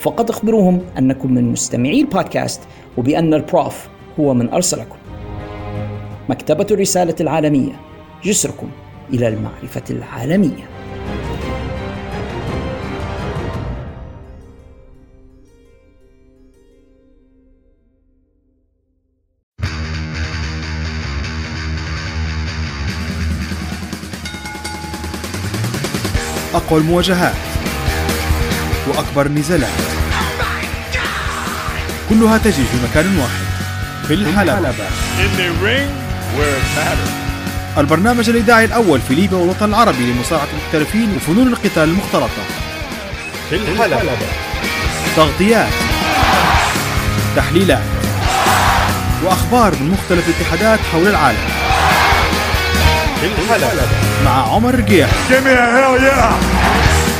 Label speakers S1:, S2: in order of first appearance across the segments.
S1: فقط اخبروهم أنكم من مستمعي البودكاست وبأن البروف هو من أرسلكم. مكتبة الرسالة العالمية جسركم إلى المعرفة العالمية.
S2: أقوى المواجهات. وأكبر النزالات كلها تجري في مكان واحد في الحلبة. البرنامج الإذاعي الأول في ليبيا والوطن العربي لمصارعة المحترفين وفنون القتال المختلطة. في الحلبة. تغطيات تحليلات وأخبار من مختلف الاتحادات حول العالم. في الحلبة. مع عمر رقيح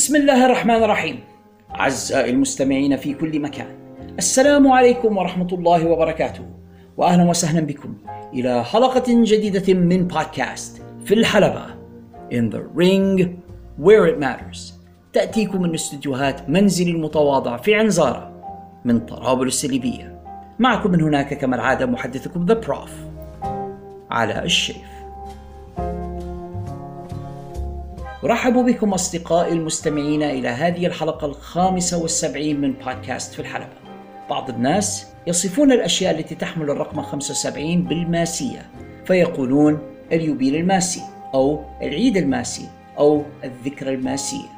S1: بسم الله الرحمن الرحيم أعزائي المستمعين في كل مكان السلام عليكم ورحمة الله وبركاته وأهلا وسهلا بكم إلى حلقة جديدة من بودكاست في الحلبة In the Ring Where It Matters. تأتيكم من استديوهات منزلي المتواضع في عنزارة من طرابلس الليبية معكم من هناك كما العادة محدثكم ذا بروف علاء الشيف أرحب بكم أصدقائي المستمعين إلى هذه الحلقة الخامسة والسبعين من بودكاست في الحلبة. بعض الناس يصفون الأشياء التي تحمل الرقم 75 بالماسية فيقولون اليوبيل الماسي أو العيد الماسي أو الذكرى الماسية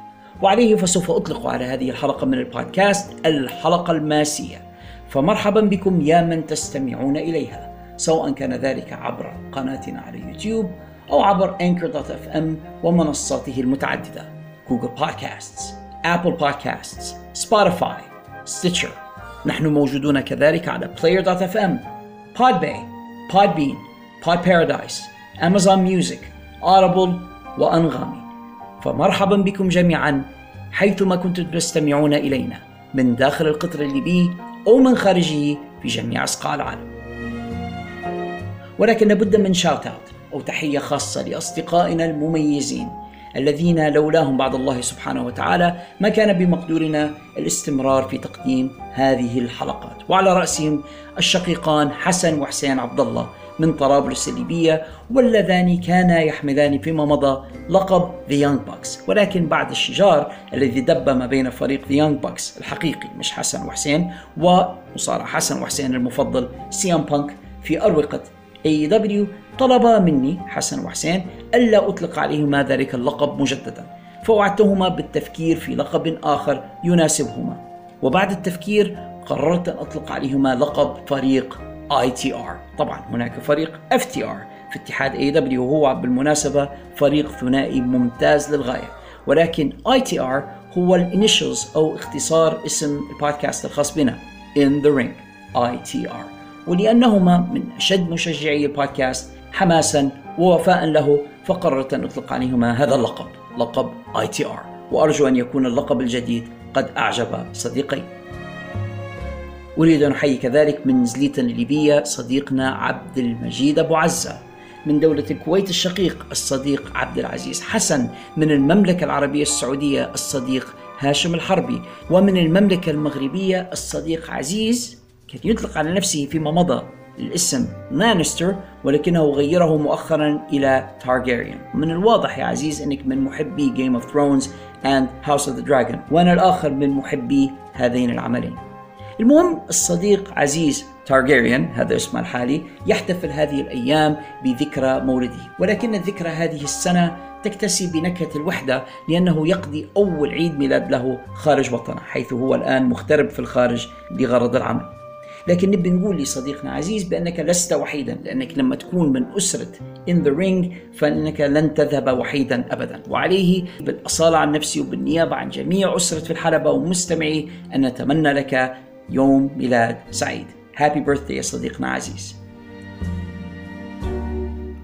S1: وعليه فسوف أطلق على هذه الحلقة من البودكاست الحلقة الماسية. فمرحبا بكم يا من تستمعون إليها سواء كان ذلك عبر قناتنا على يوتيوب أو عبر Anchor.fm ومنصاته المتعددة. Google Podcasts Apple Podcasts Spotify Stitcher نحن موجودون كذلك على Player.fm Podbay Podbean Pod Paradise Amazon Music Audible وأنغامي. فمرحبا بكم جميعا حيثما كنتم تستمعون إلينا من داخل القطر الليبي أو من خارجه في جميع أصقاع العالم. ولكن لابد من شاوت اوت أو تحية خاصة لأصدقائنا المميزين الذين لولاهم بعد الله سبحانه وتعالى ما كان بمقدورنا الاستمرار في تقديم هذه الحلقات. وعلى رأسهم الشقيقان حسن وحسين عبد الله من طرابلس الليبية واللذان كانا يحملان فيما مضى لقب The Young Bucks. ولكن بعد الشجار الذي دب ما بين فريق The Young Bucks الحقيقي مش حسن وحسين ومصارع حسن وحسين المفضل سيام بانك في أروقة AEW طلب مني حسن وحسين ألا أطلق عليهما ذلك اللقب مجددا فوعدتهما بالتفكير في لقب آخر يناسبهما. وبعد التفكير قررت أن أطلق عليهما لقب فريق ITR طبعا هناك فريق FTR في اتحاد AW وهو بالمناسبة فريق ثنائي ممتاز للغاية. ولكن ITR هو الإنيشلز أو اختصار اسم البودكاست الخاص بنا In the Ring ITR ولأنهما من أشد مشجعي البودكاست حماسا ووفاء له فقررت أن أطلق عليهما هذا اللقب لقب ITR وأرجو أن يكون اللقب الجديد قد أعجب صديقي. أريد أن أحيي كذلك من نزليتنا الليبية صديقنا عبد المجيد أبو عزة من دولة الكويت الشقيق الصديق عبد العزيز حسن من المملكة العربية السعودية الصديق هاشم الحربي ومن المملكة المغربية الصديق عزيز كان يطلق على نفسه فيما مضى. الاسم لانستر ولكنه غيره مؤخرا إلى تارجيريان من الواضح يا عزيز أنك من محبي Game of Thrones and House of the Dragon وأنا الآخر من محبي هذين العملين. المهم الصديق عزيز تارجيريان هذا اسمه الحالي يحتفل هذه الأيام بذكرى مولده. ولكن الذكرى هذه السنة تكتسي بنكهة الوحدة لأنه يقضي أول عيد ميلاد له خارج وطنه حيث هو الآن مغترب في الخارج لغرض العمل. لكن نبي نقول لصديقنا عزيز بأنك لست وحيدا لأنك لما تكون من أسرة In the Ring فإنك لن تذهب وحيدا أبدا. وعليه بالأصالة عن نفسي وبالنيابة عن جميع أسرة في الحلبة ومستمعي أن نتمنى لك يوم ميلاد سعيد. هابي بيرثدي يا صديقنا عزيز.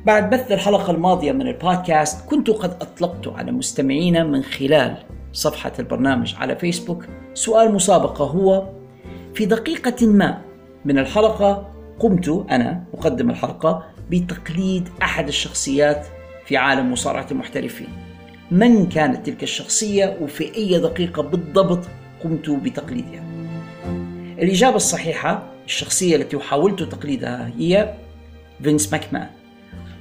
S1: بعد بث الحلقة الماضية من البودكاست كنت قد أطلقت على مستمعينا من خلال صفحة البرنامج على فيسبوك. سؤال مسابقة هو في دقيقة ما من الحلقة قمت أنا مقدم الحلقة بتقليد أحد الشخصيات في عالم مصارعة المحترفين. من كانت تلك الشخصية وفي أي دقيقة بالضبط قمت بتقليدها؟ الإجابة الصحيحة الشخصية التي حاولت تقليدها هي فينس ماكمان.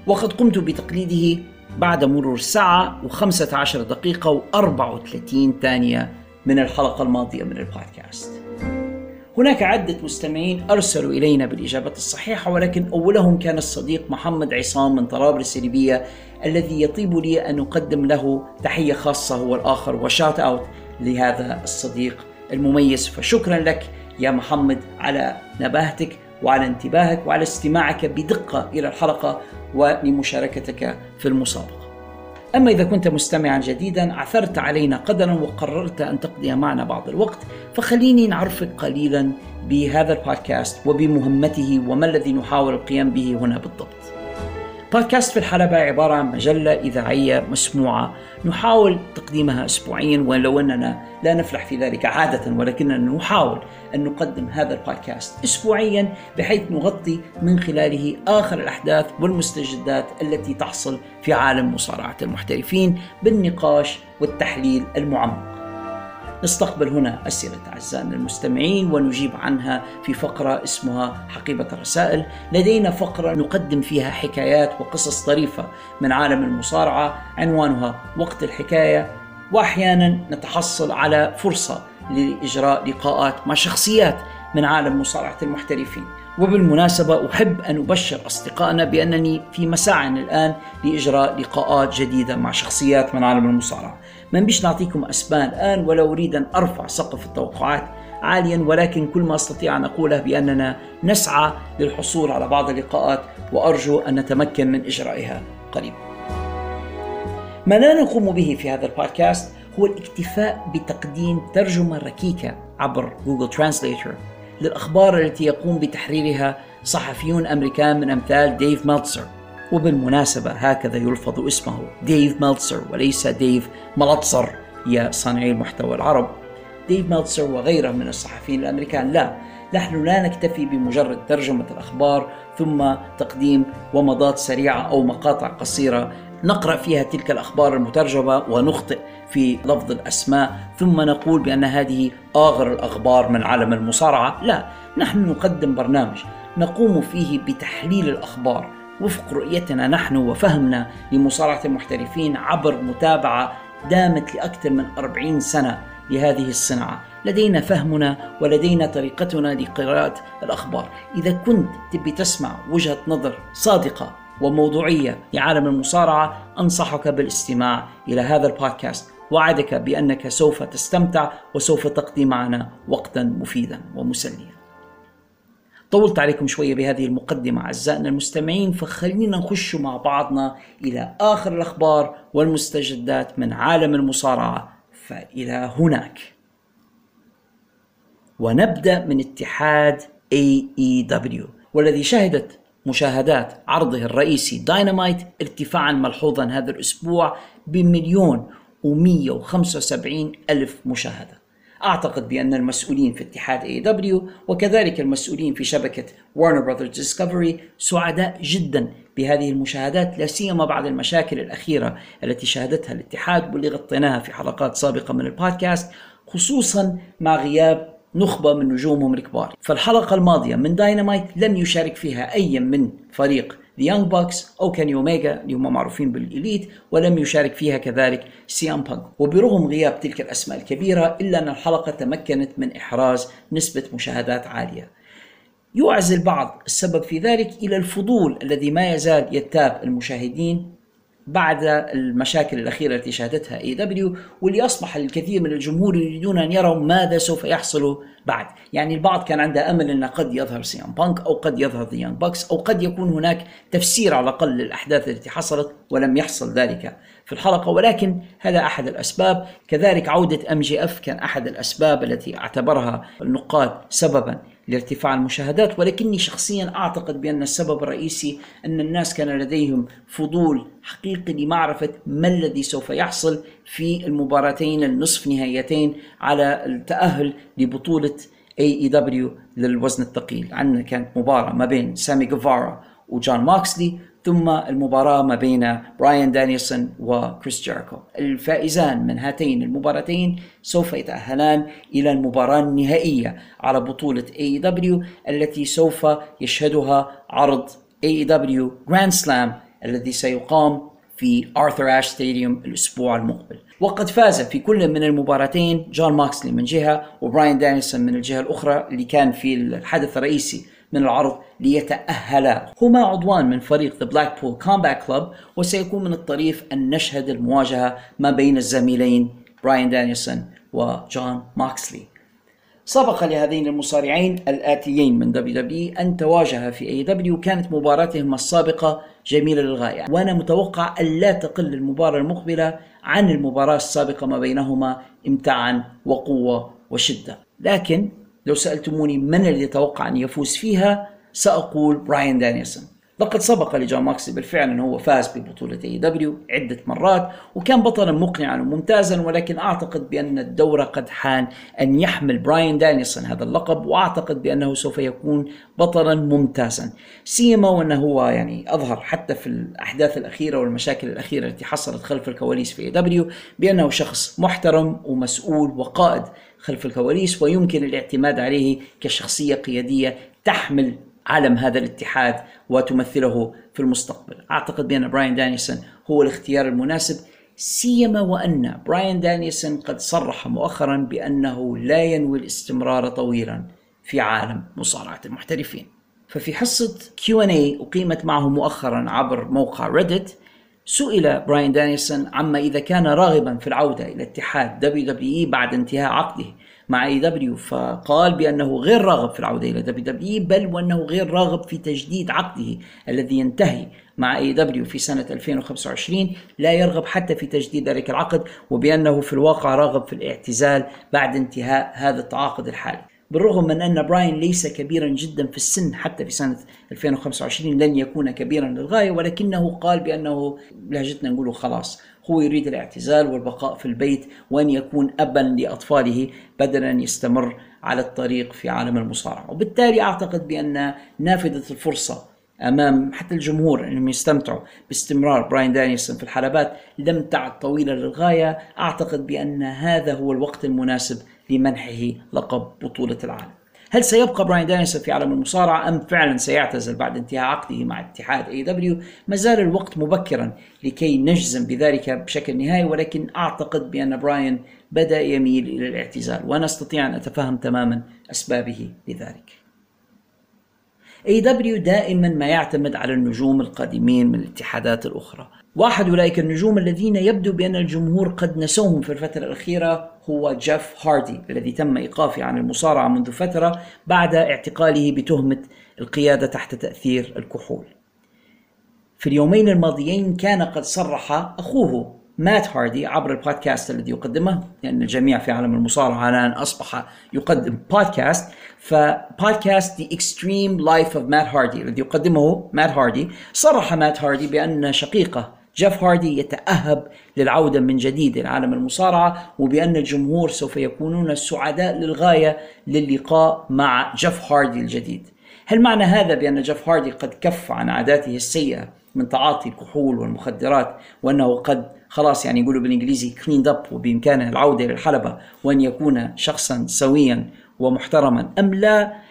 S1: وقد قمت بتقليده بعد مرور ساعة و15 دقيقة و34 ثانية من الحلقة الماضية من البودكاست. هناك عدة مستمعين أرسلوا إلينا بالإجابة الصحيحة ولكن أولهم كان الصديق محمد عصام من طرابلس الليبية الذي يطيب لي أن أقدم له تحية خاصة هو الآخر وشات أوت لهذا الصديق المميز. فشكرا لك يا محمد على نباهتك وعلى انتباهك وعلى استماعك بدقة إلى الحلقة ولمشاركتك في المسابقة أما إذا كنت مستمعا جديدا عثرت علينا قدرا وقررت أن تقضي معنا بعض الوقت فخليني نعرفك قليلا بهذا البودكاست وبمهمته وما الذي نحاول القيام به هنا بالضبط. بودكاست في الحلبة عبارة عن مجلة إذاعية مسموعة. نحاول تقديمها أسبوعيا ولو أننا لا نفلح في ذلك عادة ولكننا نحاول أن نقدم هذا البودكاست أسبوعيا بحيث نغطي من خلاله آخر الأحداث والمستجدات التي تحصل في عالم مصارعة المحترفين بالنقاش والتحليل المعمق. نستقبل هنا أسئلة أعزائنا المستمعين ونجيب عنها في فقرة اسمها حقيبة الرسائل. لدينا فقرة نقدم فيها حكايات وقصص طريفة من عالم المصارعة عنوانها وقت الحكاية. وأحيانا نتحصل على فرصة لإجراء لقاءات مع شخصيات من عالم مصارعة المحترفين. وبالمناسبة أحب أن أبشر أصدقائنا بأنني في مساع الآن لإجراء لقاءات جديدة مع شخصيات من عالم المصارعة. ما بيش نعطيكم أسماء الآن ولا أريد أن أرفع سقف التوقعات عاليا ولكن كل ما أستطيع أن أقوله بأننا نسعى للحصول على بعض اللقاءات وأرجو أن نتمكن من إجرائها قريبا. ما لا نقوم به في هذا البودكاست هو الاكتفاء بتقديم ترجمة ركيكة عبر Google Translator للأخبار التي يقوم بتحريرها صحفيون أمريكان من أمثال ديف ميلتسر وبالمناسبة هكذا يلفظ اسمه ديف ميلتسر وليس ديف ملتسر يا صانعي المحتوى العرب. ديف ميلتسر وغيره من الصحفيين الأمريكان لا نحن لا نكتفي بمجرد ترجمة الأخبار ثم تقديم ومضات سريعة أو مقاطع قصيرة. نقرأ فيها تلك الأخبار المترجمة ونخطئ في لفظ الأسماء ثم نقول بأن هذه آخر الأخبار من عالم المصارعة. لا نحن نقدم برنامج نقوم فيه بتحليل الأخبار وفق رؤيتنا نحن وفهمنا لمصارعة المحترفين عبر متابعة دامت لأكثر من أربعين سنة لهذه الصناعة. لدينا فهمنا ولدينا طريقتنا لقراءة الأخبار. إذا كنت تبي تسمع وجهة نظر صادقة وموضوعية لعالم المصارعة أنصحك بالاستماع إلى هذا البودكاست. وعدك بأنك سوف تستمتع وسوف تقضي معنا وقتا مفيدا ومسليا. طولت عليكم شوية بهذه المقدمة أعزائنا المستمعين فخلينا نخش مع بعضنا إلى آخر الأخبار والمستجدات من عالم المصارعة فإلى هناك. ونبدأ من اتحاد AEW والذي شهدت مشاهدات عرضه الرئيسي داينامايت ارتفاعا ملحوظا هذا الأسبوع بمليون و175 ألف مشاهدة. أعتقد بأن المسؤولين في اتحاد AEW وكذلك المسؤولين في شبكة Warner Brothers Discovery سعداء جدا بهذه المشاهدات لا سيما بعد المشاكل الأخيرة التي شهدتها الاتحاد واللي غطيناها في حلقات سابقة من البودكاست خصوصا مع غياب نخبة من نجومهم الكبار. فالحلقة الماضية من داينامايت لم يشارك فيها أي من فريق The Young Bucks أو كيني أوميجا اللي هم معروفين بال Elite ولم يشارك فيها كذلك CM Punk وبرغم غياب تلك الأسماء الكبيرة إلا أن الحلقة تمكنت من إحراز نسبة مشاهدات عالية. يعزو البعض السبب في ذلك إلى الفضول الذي ما يزال ينتاب المشاهدين بعد المشاكل الأخيرة التي شهدتها AEW واللي أصبح الكثير من الجمهور يريدون أن يروا ماذا سوف يحصل بعد. يعني البعض كان عنده أمل أن قد يظهر CM Punk أو قد يظهر The Bucks أو قد يكون هناك تفسير على الأقل للأحداث التي حصلت ولم يحصل ذلك في الحلقة. ولكن هذا أحد الأسباب. كذلك عودة MJF كان أحد الأسباب التي اعتبرها النقاد سببا لارتفاع المشاهدات ولكني شخصيا أعتقد بأن السبب الرئيسي أن الناس كان لديهم فضول حقيقي لمعرفة ما الذي سوف يحصل في المباراتين النصف نهائيتين على التأهل لبطولة AEW للوزن الثقيل. عندنا كانت مباراة ما بين سامي جيفارا وجون موكسلي ثم المباراة ما بين براين دانيلسون وكريس جيريكو. الفائزان من هاتين المباراتين سوف يتأهلان إلى المباراة النهائية على بطولة AEW التي سوف يشهدها عرض AEW Grand Slam الذي سيقام في Arthur Ashe Stadium الأسبوع المقبل. وقد فاز في كل من المباراتين جون موكسلي من جهة وبراين دانيلسون من الجهة الأخرى اللي كان في الحدث الرئيسي من العرض ليتأهلا هما عضوان من فريق The Blackpool Combat Club وسيكون من الطريف أن نشهد المواجهة ما بين الزميلين براين دانيلسون وجون موكسلي سبق لهذين المصارعين الآتيين من WWE أن تواجها في WWE كانت مباراتهما السابقة جميلة للغاية. وأنا متوقع أن لا تقل المباراة المقبلة عن المباراة السابقة ما بينهما امتاعا وقوة وشدة. لكن لو سألتموني من الذي يتوقع أن يفوز فيها سأقول براين دانيلسون لقد سبق لجون موكسلي بالفعل أنه هو فاز ببطولة AEW عدة مرات وكان بطلا مقنعا وممتازا ولكن أعتقد بأن الدور قد حان أن يحمل براين دانيلسون هذا اللقب وأعتقد بأنه سوف يكون بطلا ممتازا. سيما وأنه هو يعني أظهر حتى في الأحداث الأخيرة والمشاكل الأخيرة التي حصلت خلف الكواليس في AEW بأنه شخص محترم ومسؤول وقائد خلف الكواليس ويمكن الاعتماد عليه كشخصية قيادية تحمل علم هذا الاتحاد وتمثله في المستقبل. أعتقد بأن براين دانيلسون هو الاختيار المناسب سيما وأن براين دانيلسون قد صرح مؤخرا بأنه لا ينوي الاستمرار طويلا في عالم مصارعة المحترفين. ففي حصة Q&A أقيمت معه مؤخرا عبر موقع Reddit سئل براين دانيلسون عما إذا كان راغبا في العودة إلى اتحاد WWE بعد انتهاء عقده. مع AEW فقال بأنه غير راغب في العودة إلى WWE بل وأنه غير راغب في تجديد عقده الذي ينتهي مع AEW في سنة 2025 لا يرغب حتى في تجديد ذلك العقد وبأنه في الواقع راغب في الاعتزال بعد انتهاء هذا التعاقد الحالي. بالرغم من أن براين ليس كبيرا جدا في السن حتى في سنة 2025 لن يكون كبيرا للغاية ولكنه قال بأنه بلهجتنا نقول خلاص. هو يريد الاعتزال والبقاء في البيت وأن يكون أبا لأطفاله بدلا أن يستمر على الطريق في عالم المصارعة. وبالتالي أعتقد بأن نافذة الفرصة أمام حتى الجمهور انهم يستمتعوا باستمرار براين دانيلسون في الحلبات لم تعد طويلة للغاية. أعتقد بأن هذا هو الوقت المناسب لمنحه لقب بطولة العالم. هل سيبقى براين دانيلسون في عالم المصارعة أم فعلا سيعتزل بعد انتهاء عقده مع اتحاد AEW ما زال الوقت مبكرا لكي نجزم بذلك بشكل نهائي ولكن أعتقد بأن براين بدأ يميل إلى الاعتزال وأنا أستطيع أن أتفهم تماما أسبابه لذلك. AEW دائما ما يعتمد على النجوم القادمين من الاتحادات الأخرى. واحد أولئك النجوم الذين يبدو بأن الجمهور قد نسوهم في الفترة الأخيرة هو جيف هاردي الذي تم إيقافه عن المصارعة منذ فترة بعد اعتقاله بتهمة القيادة تحت تأثير الكحول. في اليومين الماضيين كان قد صرح أخوه مات هاردي عبر البودكاست الذي يقدمه لأن الجميع في عالم المصارعة الآن أصبح يقدم بودكاست فبودكاست The Extreme Life of Matt Hardy الذي يقدمه مات هاردي صرح مات هاردي بأن شقيقه جيف هاردي يتأهب للعودة من جديد إلى عالم المصارعة وبأن الجمهور سوف يكونون سعداء للغاية للقاء مع جيف هاردي الجديد. هل معنى هذا بأن جيف هاردي قد كف عن عاداته السيئة من تعاطي الكحول والمخدرات وأنه قد خلاص يعني يقولوا بالإنجليزي cleaned up وبإمكانه العودة إلى الحلبة وأن يكون شخصا سويا ومحترما أم لا؟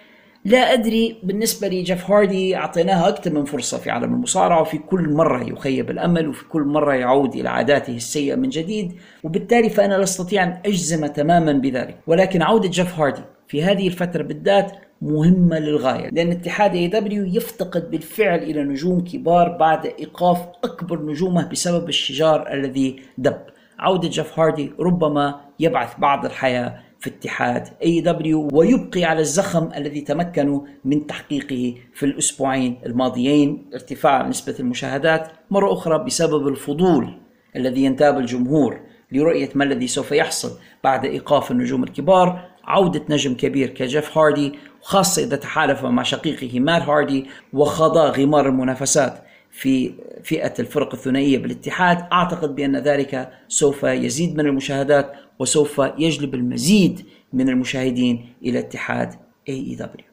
S1: لا أدري بالنسبة لي جيف هاردي أعطيناه أكثر من فرصة في عالم المصارعة وفي كل مرة يخيب الأمل وفي كل مرة يعود إلى عاداته السيئة من جديد وبالتالي فأنا لا أستطيع أن أجزم تماما بذلك. ولكن عودة جيف هاردي في هذه الفترة بالذات مهمة للغاية لأن اتحاد AEW يفتقد بالفعل إلى نجوم كبار بعد إيقاف أكبر نجومه بسبب الشجار الذي دب. عودة جيف هاردي ربما يبعث بعض الحياة في اتحاد AEW ويبقي على الزخم الذي تمكنوا من تحقيقه في الأسبوعين الماضيين. ارتفاع نسبة المشاهدات مرة أخرى بسبب الفضول الذي ينتاب الجمهور. لرؤية ما الذي سوف يحصل بعد إيقاف النجوم الكبار عودة نجم كبير كجيف هاردي وخاصة إذا تحالف مع شقيقه مات هاردي وخاضا غمار المنافسات في فئة الفرق الثنائية بالاتحاد. أعتقد بأن ذلك سوف يزيد من المشاهدات وسوف يجلب المزيد من المشاهدين إلى اتحاد AEW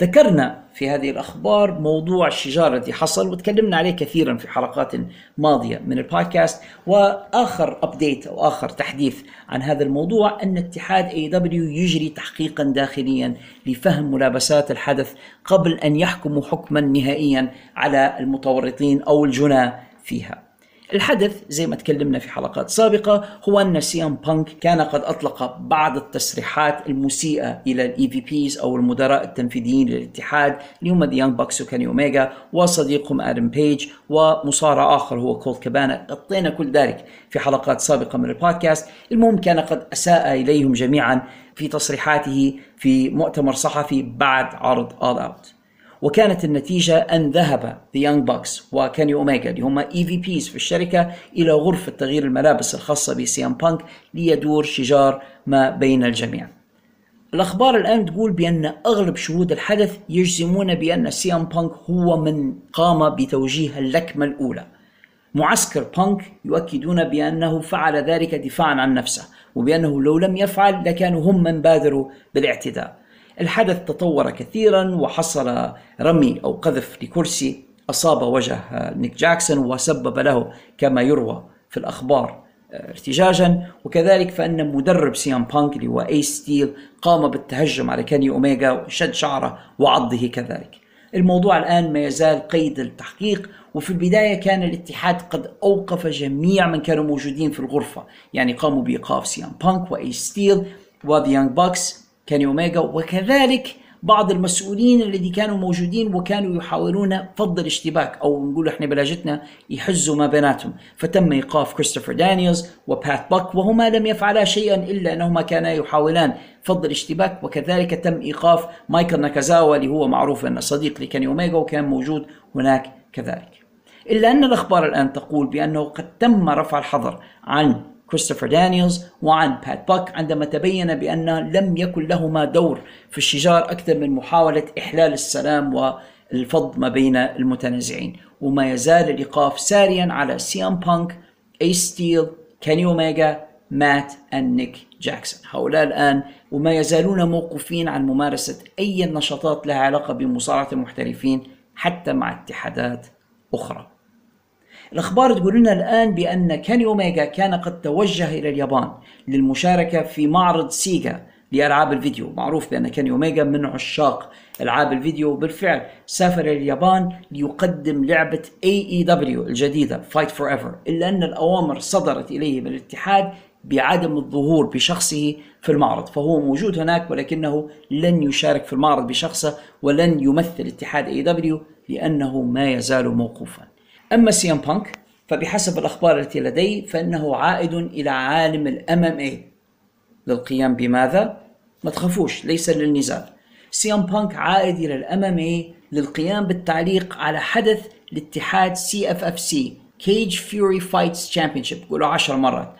S1: ذكرنا في هذه الأخبار موضوع الشجار الذي حصل وتكلمنا عليه كثيرا في حلقات ماضية من البودكاست. وآخر update أو آخر تحديث عن هذا الموضوع أن اتحاد AEW يجري تحقيقا داخليا لفهم ملابسات الحدث قبل أن يحكموا حكما نهائيا على المتورطين أو الجناة فيها. الحدث زي ما تكلمنا في حلقات سابقة هو أن سي إم بانك كان قد أطلق بعض التصريحات المسيئة إلى ال EVPs أو المدراء التنفيذيين للاتحاد اللي هم The Young Bucks وكاني أوميجا وصديقهم آدم بيج ومصارع آخر هو كولت كابانا. غطينا كل ذلك في حلقات سابقة من البودكاست. المهم كان قد أساء إليهم جميعا في تصريحاته في مؤتمر صحفي بعد عرض All Out. وكانت النتيجة أن ذهب The Young Bucks وكاني أوميجا اللي هم EVPs في الشركة إلى غرفة تغيير الملابس الخاصة بسي إم بانك ليدور شجار ما بين الجميع. الأخبار الآن تقول بأن أغلب شهود الحدث يجزمون بأن سي إم بانك هو من قام بتوجيه اللكمة الأولى. معسكر بانك يؤكدون بأنه فعل ذلك دفاعا عن نفسه وبأنه لو لم يفعل لكانوا هم من بادروا بالاعتداء. الحدث تطور كثيرا وحصل رمي أو قذف لكرسي. أصاب وجه نيك جاكسون وسبب له كما يروى في الأخبار ارتجاجا. وكذلك فإن مدرب سي ام بانك اللي هو ايس ستيل قام بالتهجم على كيني اوميجا وشد شعره وعضه كذلك. الموضوع الآن ما يزال قيد التحقيق وفي البداية كان الاتحاد قد أوقف جميع من كانوا موجودين في الغرفة، يعني قاموا بإيقاف سي ام بانك وايس ستيل و The Young Bucks كيني اوميجا وكذلك بعض المسؤولين الذي كانوا موجودين وكانوا يحاولون فض الاشتباك أو نقول إحنا بلهجتنا يحزوا ما بيناتهم. فتم إيقاف كريستوفر دانييلز وبات باك وهما لم يفعلا شيئا إلا أنهما كانا يحاولان فض الاشتباك وكذلك تم إيقاف مايكل ناكازاوا اللي هو معروف أنه صديق لكيني اوميجا وكان موجود هناك كذلك. إلا أن الأخبار الآن تقول بأنه قد تم رفع الحظر عن كريستوفر دانييلز وعن بات باك عندما تبين بأن لم يكن لهما دور في الشجار أكثر من محاولة إحلال السلام والفض ما بين المتنازعين. وما يزال الإيقاف ساريا على سي ام بانك ايس ستيل كيني اوميجا مات نيك جاكسون هؤلاء الآن وما يزالون موقوفين عن ممارسة أي نشاطات لها علاقة بمصارعة المحترفين حتى مع اتحادات أخرى. الأخبار تقول لنا الآن بأن كاني أوميجا كان قد توجه إلى اليابان للمشاركة في معرض سيجا لألعاب الفيديو. معروف بأن كاني أوميجا من عشاق ألعاب الفيديو بالفعل سافر إلى اليابان ليقدم لعبة AEW الجديدة Fight Forever. إلا أن الأوامر صدرت إليه من الاتحاد بعدم الظهور بشخصه في المعرض فهو موجود هناك ولكنه لن يشارك في المعرض بشخصه ولن يمثل اتحاد AEW لأنه ما يزال موقوفا. أما سي ام بانك فبحسب الأخبار التي لدي فإنه عائد إلى عالم ال MMA للقيام بماذا؟ ما تخافوش ليس للنزال سي ام بانك عائد إلى ال MMA للقيام بالتعليق على حدث الاتحاد CFFC Cage Fury Fights Championship قولوا عشر مرات.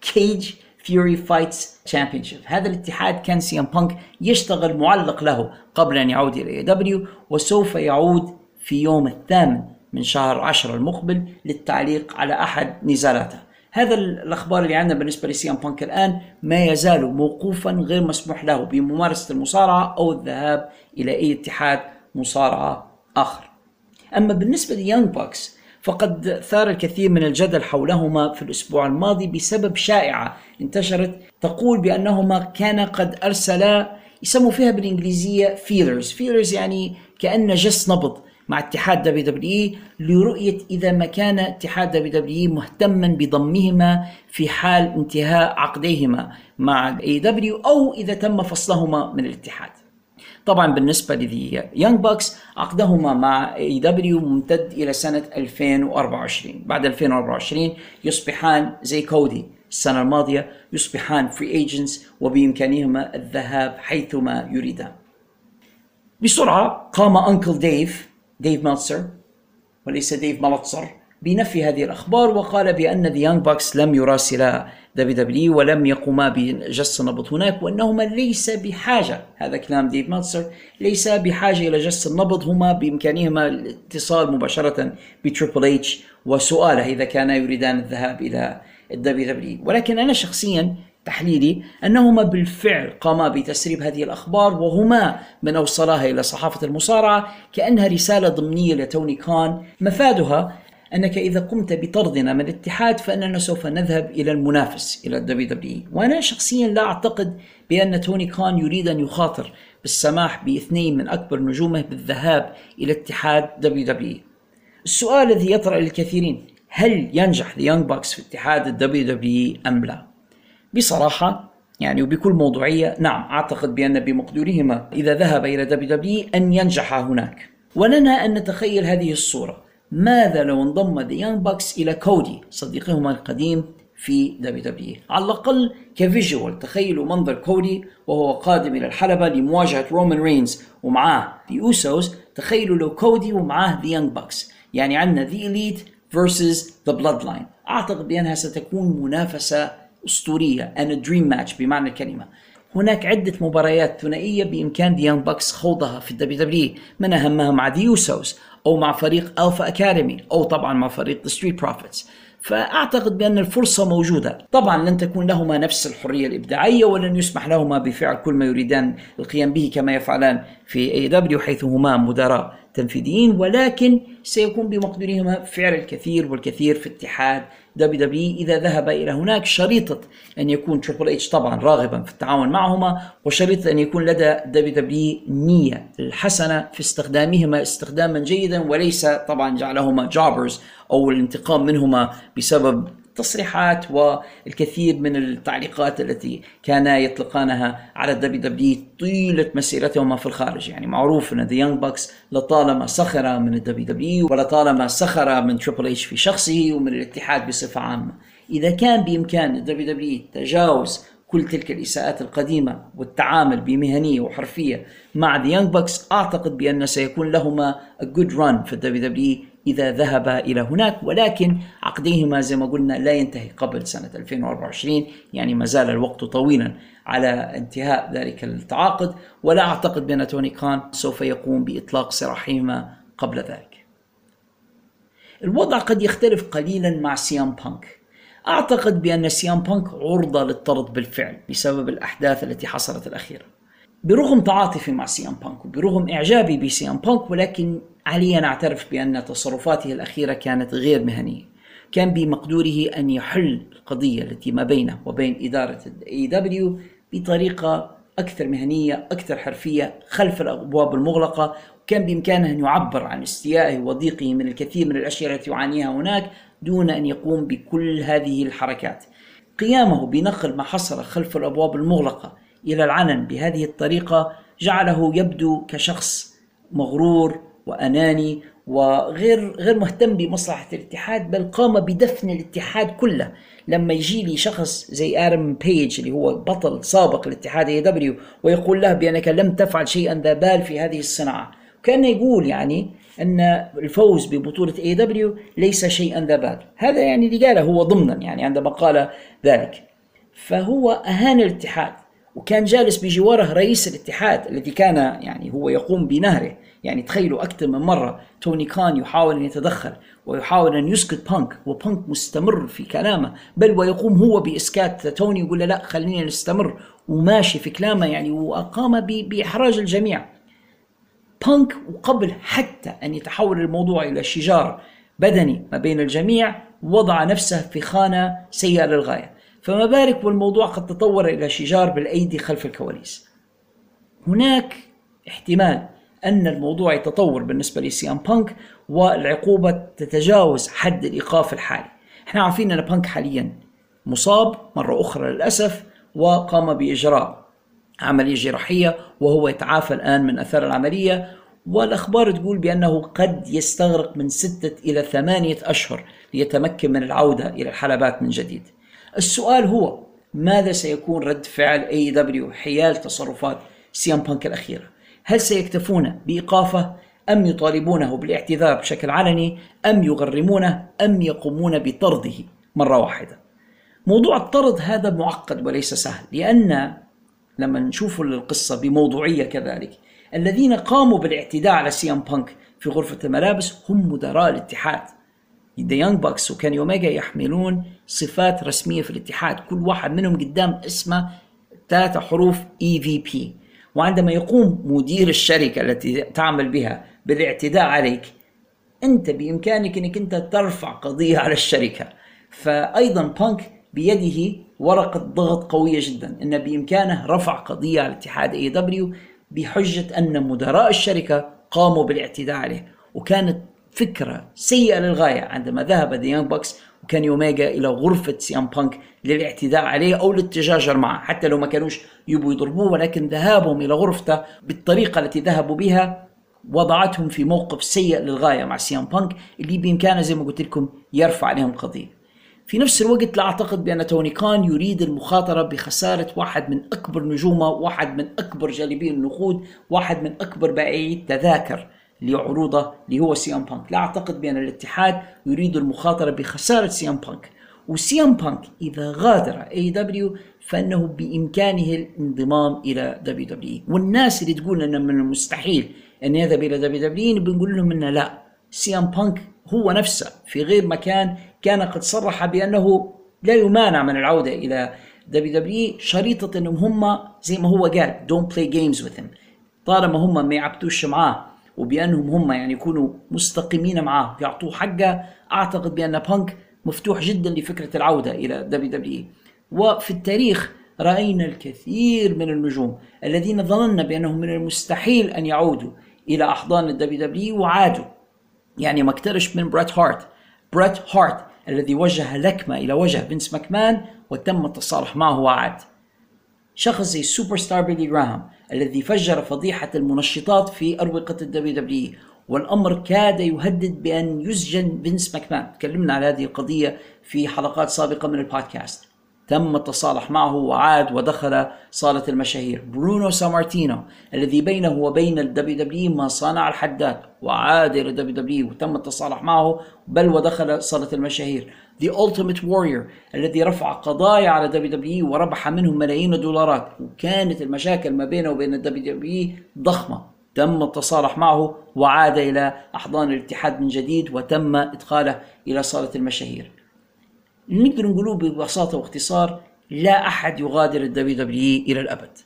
S1: Cage Fury Fights Championship هذا الاتحاد كان سي ام بانك يشتغل معلق له قبل أن يعود إلى AEW وسوف يعود في يوم الثامن. من شهر عشر المقبل للتعليق على أحد نزالاته هذا الأخبار اللي عندنا بالنسبة لسي ام بانك الآن ما يزال موقوفا غير مسموح له بممارسة المصارعة أو الذهاب إلى أي اتحاد مصارعة آخر. أما بالنسبة ل Young Bucks فقد ثار الكثير من الجدل حولهما في الأسبوع الماضي بسبب شائعة انتشرت تقول بأنهما كان قد أرسلا يسموا فيها بالإنجليزية feelers feelers يعني كأن جس نبض. مع اتحاد WWE لرؤية إذا ما كان اتحاد WWE مهتما بضمهما في حال انتهاء عقديهما مع AEW أو إذا تم فصلهما من الاتحاد. طبعا بالنسبة ل The Young Bucks عقدهما مع AEW ممتد إلى سنة 2024 بعد 2024 يصبحان زي كودي السنة الماضية يصبحان free agents وبإمكانهما الذهاب حيثما يريدان بسرعة قام uncle ديف ديف مالتسر وليس ديف مالتسر بنفي هذه الأخبار وقال بأن The Young Bucks لم يراسلا WWE ولم يقوما بجس النبض هناك وأنهما ليس بحاجة هذا كلام ديف مالتسر ليس بحاجة إلى جس النبض هما بإمكانهما الاتصال مباشرة ب Triple H وسؤاله إذا كانا يريدان الذهاب إلى ال WWE. ولكن أنا شخصيا تحليلي أنهما بالفعل قاما بتسريب هذه الأخبار وهما من أوصلاها إلى صحافة المصارعة كأنها رسالة ضمنية لتوني كان. مفادها أنك إذا قمت بطردنا من الاتحاد فإننا سوف نذهب إلى المنافس إلى ال WWE وأنا شخصيا لا أعتقد بأن توني كان يريد أن يخاطر بالسماح باثنين من أكبر نجومه بالذهاب إلى اتحاد WWE السؤال الذي يطرأ للكثيرين هل ينجح The Young Bucks في اتحاد ال WWE أم لا؟ بصراحة يعني وبكل موضوعية نعم أعتقد بأن بمقدورهما إذا ذهب إلى WWE أن ينجحا هناك. ولنا أن نتخيل هذه الصورة. ماذا لو انضم The Young Bucks إلى كودي صديقهما القديم في WWE على الأقل ك visual تخيلوا منظر كودي وهو قادم إلى الحلبة لمواجهة رومان رينز ومعاه The Usos تخيلوا لو كودي ومعاه The Young Bucks يعني عندنا The Elite versus The Bloodline أعتقد بأنها ستكون منافسة أسطورية a dream match بمعنى الكلمة. هناك عدة مباريات ثنائية بإمكان The Young Bucks خوضها في ال WWE من أهمها مع The Usos أو مع فريق Alpha Academy أو طبعا مع فريق Street Profits فأعتقد بأن الفرصة موجودة. طبعا لن تكون لهما نفس الحرية الإبداعية ولن يسمح لهما بفعل كل ما يريدان القيام به كما يفعلان في AEW حيث هما مدراء تنفيذيين. ولكن سيكون بمقدورهما فعل الكثير والكثير في اتحاد WWE إذا ذهب إلى هناك شريطة أن يكون Triple H طبعا راغبا في التعاون معهما وشريطة أن يكون لدى WWE نية الحسنة في استخدامهما استخداما جيدا وليس طبعا جعلهما jobbers أو الانتقام منهما بسبب التصريحات والكثير من التعليقات التي كانا يطلقانها على ال WWE طيلة مسيرتهما في الخارج. يعني معروف إن The Young Bucks لطالما سخر من ال WWE ولطالما سخر من Triple H في شخصه ومن الاتحاد بصفة عامة. إذا كان بإمكان ال WWE تجاوز كل تلك الإساءات القديمة والتعامل بمهنية وحرفية مع The Young Bucks أعتقد بأن سيكون لهما a good run في ال WWE إذا ذهب إلى هناك ولكن عقديهما زي ما قلنا لا ينتهي قبل سنة 2024 يعني ما زال الوقت طويلا على انتهاء ذلك التعاقد ولا أعتقد بأن توني كان سوف يقوم بإطلاق سراحهما قبل ذلك. الوضع قد يختلف قليلا مع سي إم بانك. أعتقد بأن سي إم بانك عرضة للطرد بالفعل بسبب الأحداث التي حصلت الأخيرة. برغم تعاطفي مع سي إم بانك وبرغم إعجابي بسي إم بانك ولكن علي أن أعترف بأن تصرفاته الأخيرة كانت غير مهنية. كان بمقدوره أن يحل القضية التي ما بينه وبين إدارة AEW بطريقة أكثر مهنية أكثر حرفية خلف الأبواب المغلقة. وكان بإمكانه أن يعبر عن استيائه وضيقه من الكثير من الأشياء التي يعانيها هناك دون أن يقوم بكل هذه الحركات. قيامه بنقل ما حصل خلف الأبواب المغلقة إلى العلن. بهذه الطريقة جعله يبدو كشخص مغرور وأناني وغير غير مهتم بمصلحة الاتحاد بل قام بدفن الاتحاد كله. لما يجي لي شخص زي آدم بيج اللي هو بطل سابق لاتحاد AEW ويقول له بأنك لم تفعل شيئا ذا بال في هذه الصناعة كأنه يقول يعني أن الفوز ببطولة AEW ليس شيئا ذا بال. هذا يعني اللي قاله هو ضمنا يعني عندما قال ذلك. فهو أهان الاتحاد. وكان جالس بجواره رئيس الاتحاد الذي كان يعني هو يقوم بنهره. يعني تخيلوا أكثر من مرة توني كان يحاول أن يتدخل ويحاول أن يسكت بانك وبانك مستمر في كلامه بل ويقوم هو بإسكات توني يقول له لا خلينا نستمر. وماشي في كلامه يعني وأقام بإحراج الجميع. بانك وقبل حتى أن يتحول الموضوع إلى شجار بدني ما بين الجميع وضع نفسه في خانة سيئة للغاية. فما بالك والموضوع قد تطور إلى شجار بالأيدي خلف الكواليس. هناك احتمال أن الموضوع يتطور بالنسبة لسيام بانك والعقوبة تتجاوز حد الإيقاف الحالي. إحنا عارفين أن بانك حاليا مصاب مرة أخرى للأسف وقام بإجراء عملية جراحية وهو يتعافى الآن من أثار العملية والأخبار تقول بأنه قد يستغرق من ستة إلى ثمانية أشهر ليتمكن من العودة إلى الحلبات من جديد. السؤال هو ماذا سيكون رد فعل AEW حيال تصرفات سي إم بانك الأخيرة؟ هل سيكتفون بإيقافه أم يطالبونه بالاعتذار بشكل علني أم يغرمونه أم يقومون بطرده مرة واحدة؟ موضوع الطرد هذا معقد وليس سهل لأن لما نشوف القصة بموضوعية كذلك الذين قاموا بالاعتداء على سي إم بانك في غرفة الملابس هم مدراء الاتحاد The Young Bucks وكيني اوميجا يحملون صفات رسمية في الاتحاد. كل واحد منهم قدام اسمه ثلاثة حروف EVP وعندما يقوم مدير الشركة التي تعمل بها بالاعتداء عليك أنت بإمكانك أنك أنت ترفع قضية على الشركة. فايضا بانك بيده ورقة ضغط قوية جدا. إن بإمكانه رفع قضية على اتحاد AEW بحجة أن مدراء الشركة قاموا بالاعتداء عليه. وكانت فكرة سيئة للغاية عندما ذهب The Young Bucks وكيني اوميجا إلى غرفة سي إم بانك للاعتداء عليه أو للتشاجر معه حتى لو ما كانوش يبوا يضربوه ولكن ذهابهم إلى غرفته بالطريقة التي ذهبوا بها وضعتهم في موقف سيء للغاية مع سي إم بانك اللي بإمكانه زي ما قلت لكم يرفع عليهم قضية. في نفس الوقت لا أعتقد بأن توني كان يريد المخاطرة بخسارة واحد من أكبر نجومه واحد من أكبر جالبين النقود واحد من أكبر بائعي التذاكر. لعروضه اللي هو سي إم بانك. لا أعتقد بأن الاتحاد يريد المخاطرة بخسارة سي إم بانك. وسي إم بانك إذا غادر AEW فإنه بإمكانه الانضمام إلى WWE والناس اللي تقول ان من المستحيل أن يذهب إلى WWE بنقول لهم إنه لا. سي إم بانك هو نفسه في غير مكان كان قد صرح بأنه لا يمانع من العودة إلى WWE شريطة إنهم هم زي ما هو قال don't play games with طالما هم ما يعبثوش معاه وبأنهم هم يعني يكونوا مستقيمين معاه يعطوه حقه. أعتقد بأن بانك مفتوح جدا لفكرة العودة إلى WWE وفي التاريخ رأينا الكثير من النجوم الذين ظننا بأنهم من المستحيل أن يعودوا إلى أحضان ال WWE وعادوا. يعني ما اكترش من بريت هارت. بريت هارت الذي وجه لكمة إلى وجه فينس ماكمان وتم التصالح معه وعاد. شخص زي سوبر ستار بيلي جراهام الذي فجر فضيحة المنشطات في أروقة ال WWE والأمر كاد يهدد بأن يسجن فينس ماكمان. تكلمنا على هذه القضية في حلقات سابقة من البودكاست. تم التصالح معه وعاد ودخل صالة المشاهير. برونو سامارتينو الذي بينه وبين ال WWE ما صنع الحداد وعاد إلى ال WWE وتم التصالح معه بل ودخل صالة المشاهير. The Ultimate Warrior الذي رفع قضايا على WWE وربح منهم ملايين الدولارات. وكانت المشاكل ما بينه وبين ال WWE ضخمة. تم التصالح معه وعاد إلى أحضان الاتحاد من جديد وتم إدخاله إلى صالة المشاهير. نقدر نقوله ببساطة واختصار لا أحد يغادر ال WWE إلى الأبد.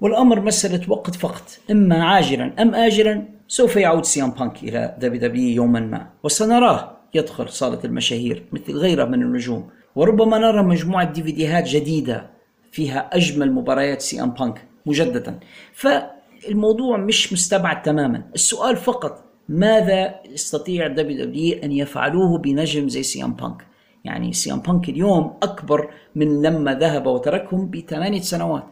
S1: والأمر مسألة وقت فقط إما عاجلا أم آجلا سوف يعود سي إم بانك إلى WWE يوما ما. وسنراه. يدخل صالة المشاهير مثل غيره من النجوم. وربما نرى مجموعة ديفيديهات جديدة فيها أجمل مباريات سي أم بانك مجددا. فالموضوع مش مستبعد تماما. السؤال فقط ماذا يستطيع WWE أن يفعلوه بنجم زي سي أم بانك؟ يعني سي أم بانك اليوم أكبر من لما ذهب وتركهم بثمانية سنوات.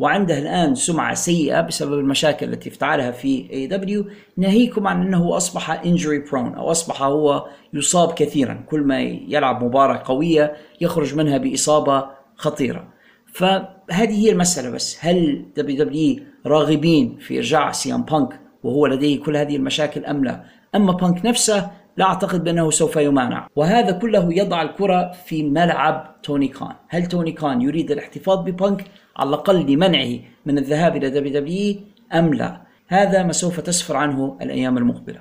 S1: وعنده الآن سمعة سيئة بسبب المشاكل التي افتعلها في AEW ناهيكم عن أنه أصبح injury prone أو أصبح هو يصاب كثيرا. كل ما يلعب مباراة قوية يخرج منها بإصابة خطيرة. فهذه هي المسألة بس. هل WWE راغبين في إرجاع سي أم بانك وهو لديه كل هذه المشاكل أم لا؟ أما بانك نفسه لا أعتقد بأنه سوف يمانع. وهذا كله يضع الكرة في ملعب توني خان. هل توني خان يريد الاحتفاظ ببانك؟ على الأقل لمنعه من الذهاب إلى WWE أم لا. هذا ما سوف تسفر عنه الأيام المقبلة.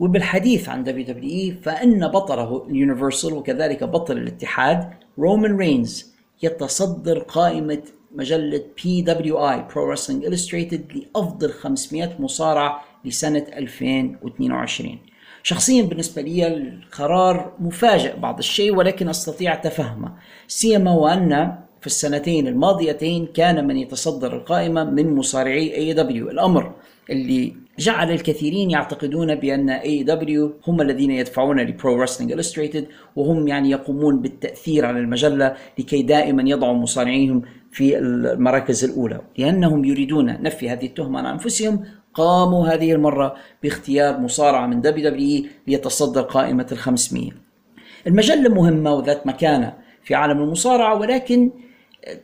S1: وبالحديث عن WWE فإن بطله ال universal وكذلك بطل الاتحاد رومان رينز يتصدر قائمة مجلة PWI Pro Wrestling Illustrated لأفضل 500 مصارع لسنة 2022 شخصيا بالنسبة لي القرار مفاجئ بعض الشيء ولكن أستطيع تفهمه. سيما وأن في السنتين الماضيتين كان من يتصدر القائمة من مصارعي AEW الأمر اللي جعل الكثيرين يعتقدون بأن AEW هم الذين يدفعون ل Pro Wrestling Illustrated وهم يعني يقومون بالتأثير على المجلة لكي دائما يضعوا مصارعيهم في المراكز الأولى. لأنهم يريدون نفي هذه التهمة عن أنفسهم قاموا هذه المرة باختيار مصارع من WWE ليتصدر قائمة ال 500 المجلة مهمة وذات مكانة في عالم المصارعة ولكن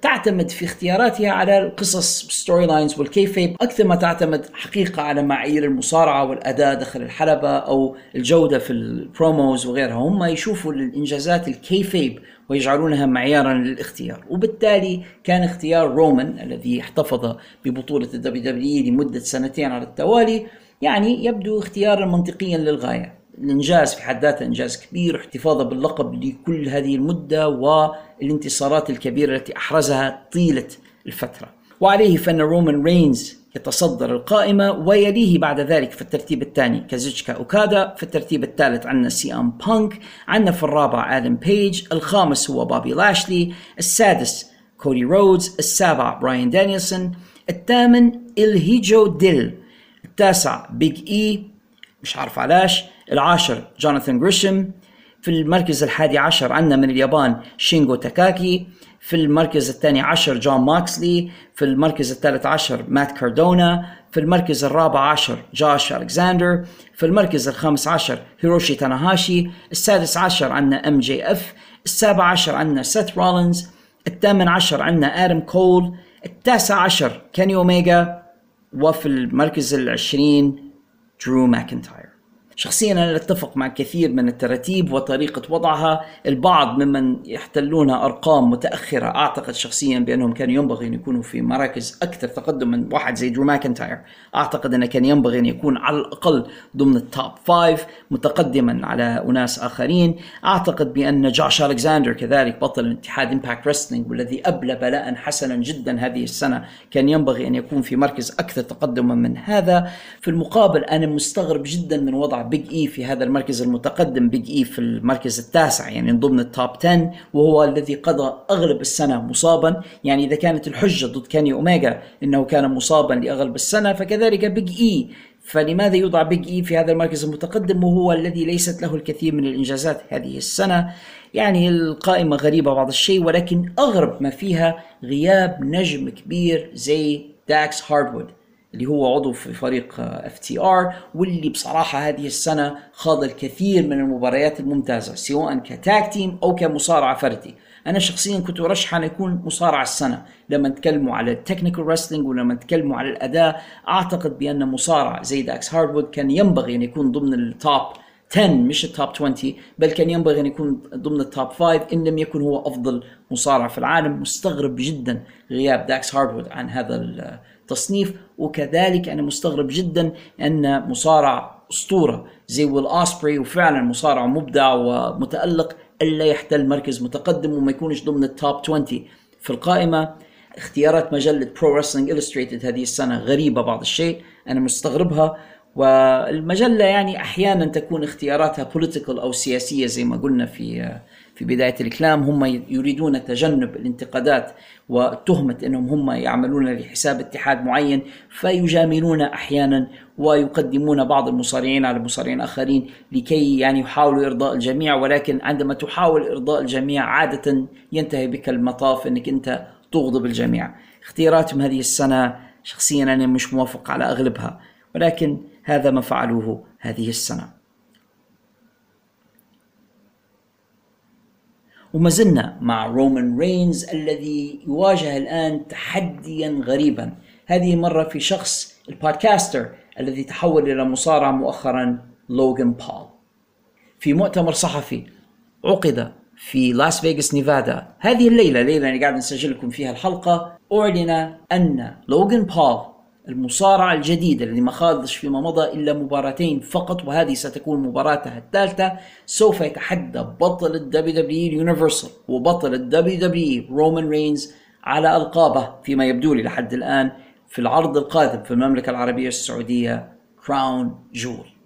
S1: تعتمد في اختياراتها على القصص storylines وال kayfabe أكثر ما تعتمد حقيقة على معايير المصارعة والأداء داخل الحلبة أو الجودة في ال promos وغيرها. هم يشوفوا الإنجازات ال kayfabe ويجعلونها معيارا للاختيار. وبالتالي كان اختيار رومان الذي احتفظ ببطولة ال WWE لمدة سنتين على التوالي يعني يبدو اختيارا منطقيا للغاية. الإنجاز في حد ذاته إنجاز كبير احتفاظه باللقب لكل هذه المدة والانتصارات الكبيرة التي أحرزها طيلة الفترة. وعليه فان رومان رينز يتصدر القائمة ويليه بعد ذلك في الترتيب الثاني كازوتشيكا أوكادا في الترتيب الثالث عندنا سي أم بانك عندنا في الرابع آدم بيج الخامس هو بوبي لاشلي السادس كودي رودز السابع براين دانيلسون الثامن إل هيجو ديل التاسع بيج إي مش عارف علاش العاشر جوناثان جريشم في المركز الحادي عشر عندنا من اليابان شينجو تاكاكي في المركز الثاني عشر جون موكسلي في المركز الثالث عشر مات كاردونا في المركز الرابع عشر جوش ألكساندر في المركز الخامس عشر هيروشي تاناهاشي السادس عشر عندنا MJF السابع عشر عندنا سيث رولينز الثامن عشر عندنا آدم كول التاسع عشر كيني اوميجا وفي المركز العشرين درو ماكنتاير. شخصيا أنا أتفق مع كثير من التراتيب وطريقة وضعها. البعض ممن يحتلون أرقام متأخرة أعتقد شخصيا بأنهم كان ينبغي أن يكونوا في مراكز أكثر تقدم من واحد زي درو ماكنتاير. أعتقد أنه كان ينبغي أن يكون على الأقل ضمن ال top five متقدما على أناس آخرين. أعتقد بأن جوش ألكساندر كذلك بطل اتحاد Impact Wrestling والذي أبلى بلاء حسنا جدا هذه السنة كان ينبغي أن يكون في مركز أكثر تقدما من هذا. في المقابل أنا مستغرب جدا من وضع بيج اي في هذا المركز المتقدم بيج اي في المركز التاسع يعني من ضمن ال top 10 وهو الذي قضى أغلب السنة مصابا. يعني إذا كانت الحجة ضد كيني اوميجا إنه كان مصابا لأغلب السنة فكذلك بيج اي فلماذا يوضع بيج اي في هذا المركز المتقدم؟ وهو الذي ليست له الكثير من الإنجازات هذه السنة. يعني القائمة غريبة بعض الشيء ولكن أغرب ما فيها غياب نجم كبير زي داكس هاردوود اللي هو عضو في فريق FTR واللي بصراحة هذه السنة خاض الكثير من المباريات الممتازة سواء ك tag team أو كمصارعة فردي. أنا شخصيا كنت أرشح أن يكون مصارع السنة. لما نتكلموا على ال technical wrestling ولما نتكلموا على الأداء أعتقد بأن مصارع زي داكس هاردوود كان ينبغي أن يكون ضمن ال top 10 مش ال top 20 بل كان ينبغي أن يكون ضمن ال top 5 إن لم يكن هو أفضل مصارع في العالم. مستغرب جدا غياب داكس هاردوود عن هذا التصنيف وكذلك أنا مستغرب جدا أن مصارع أسطورة زي ويل أوسبري وفعلا مصارع مبدع ومتألق ألا يحتل مركز متقدم وما يكونش ضمن ال top 20 في القائمة اختيارات مجلة Pro Wrestling Illustrated هذه السنة غريبة بعض الشيء أنا مستغربها. والمجلة يعني أحيانا تكون اختياراتها political أو سياسية زي ما قلنا في في بداية الكلام هم يريدون تجنب الانتقادات وتهمة إنهم هم يعملون لحساب اتحاد معين فيجاملون أحيانا ويقدمون بعض المصارعين على مصارعين آخرين لكي يعني يحاولوا إرضاء الجميع ولكن عندما تحاول إرضاء الجميع عادة ينتهي بك المطاف إنك أنت تغضب الجميع. اختياراتهم هذه السنة شخصيا أنا مش موافق على أغلبها ولكن هذا ما فعلوه هذه السنة. وما زلنا مع رومان رينز الذي يواجه الآن تحديا غريبا. هذه المرة في شخص ال podcaster الذي تحول إلى مصارع مؤخرا لوغان بول. في مؤتمر صحفي عقد في لاس فيغاس نيفادا. هذه الليلة ليلة أنا قاعد نسجل لكم فيها الحلقة أعلن أن لوغان بول المصارع الجديد الذي ما خاضش فيما مضى إلا مباراتين فقط وهذه ستكون مباراته الثالثة. سوف يتحدى بطل ال WWE Universal وبطل ال WWE رومان رينز على ألقابه فيما يبدو لي لحد الآن في العرض القادم في المملكة العربية السعودية Crown Jewel.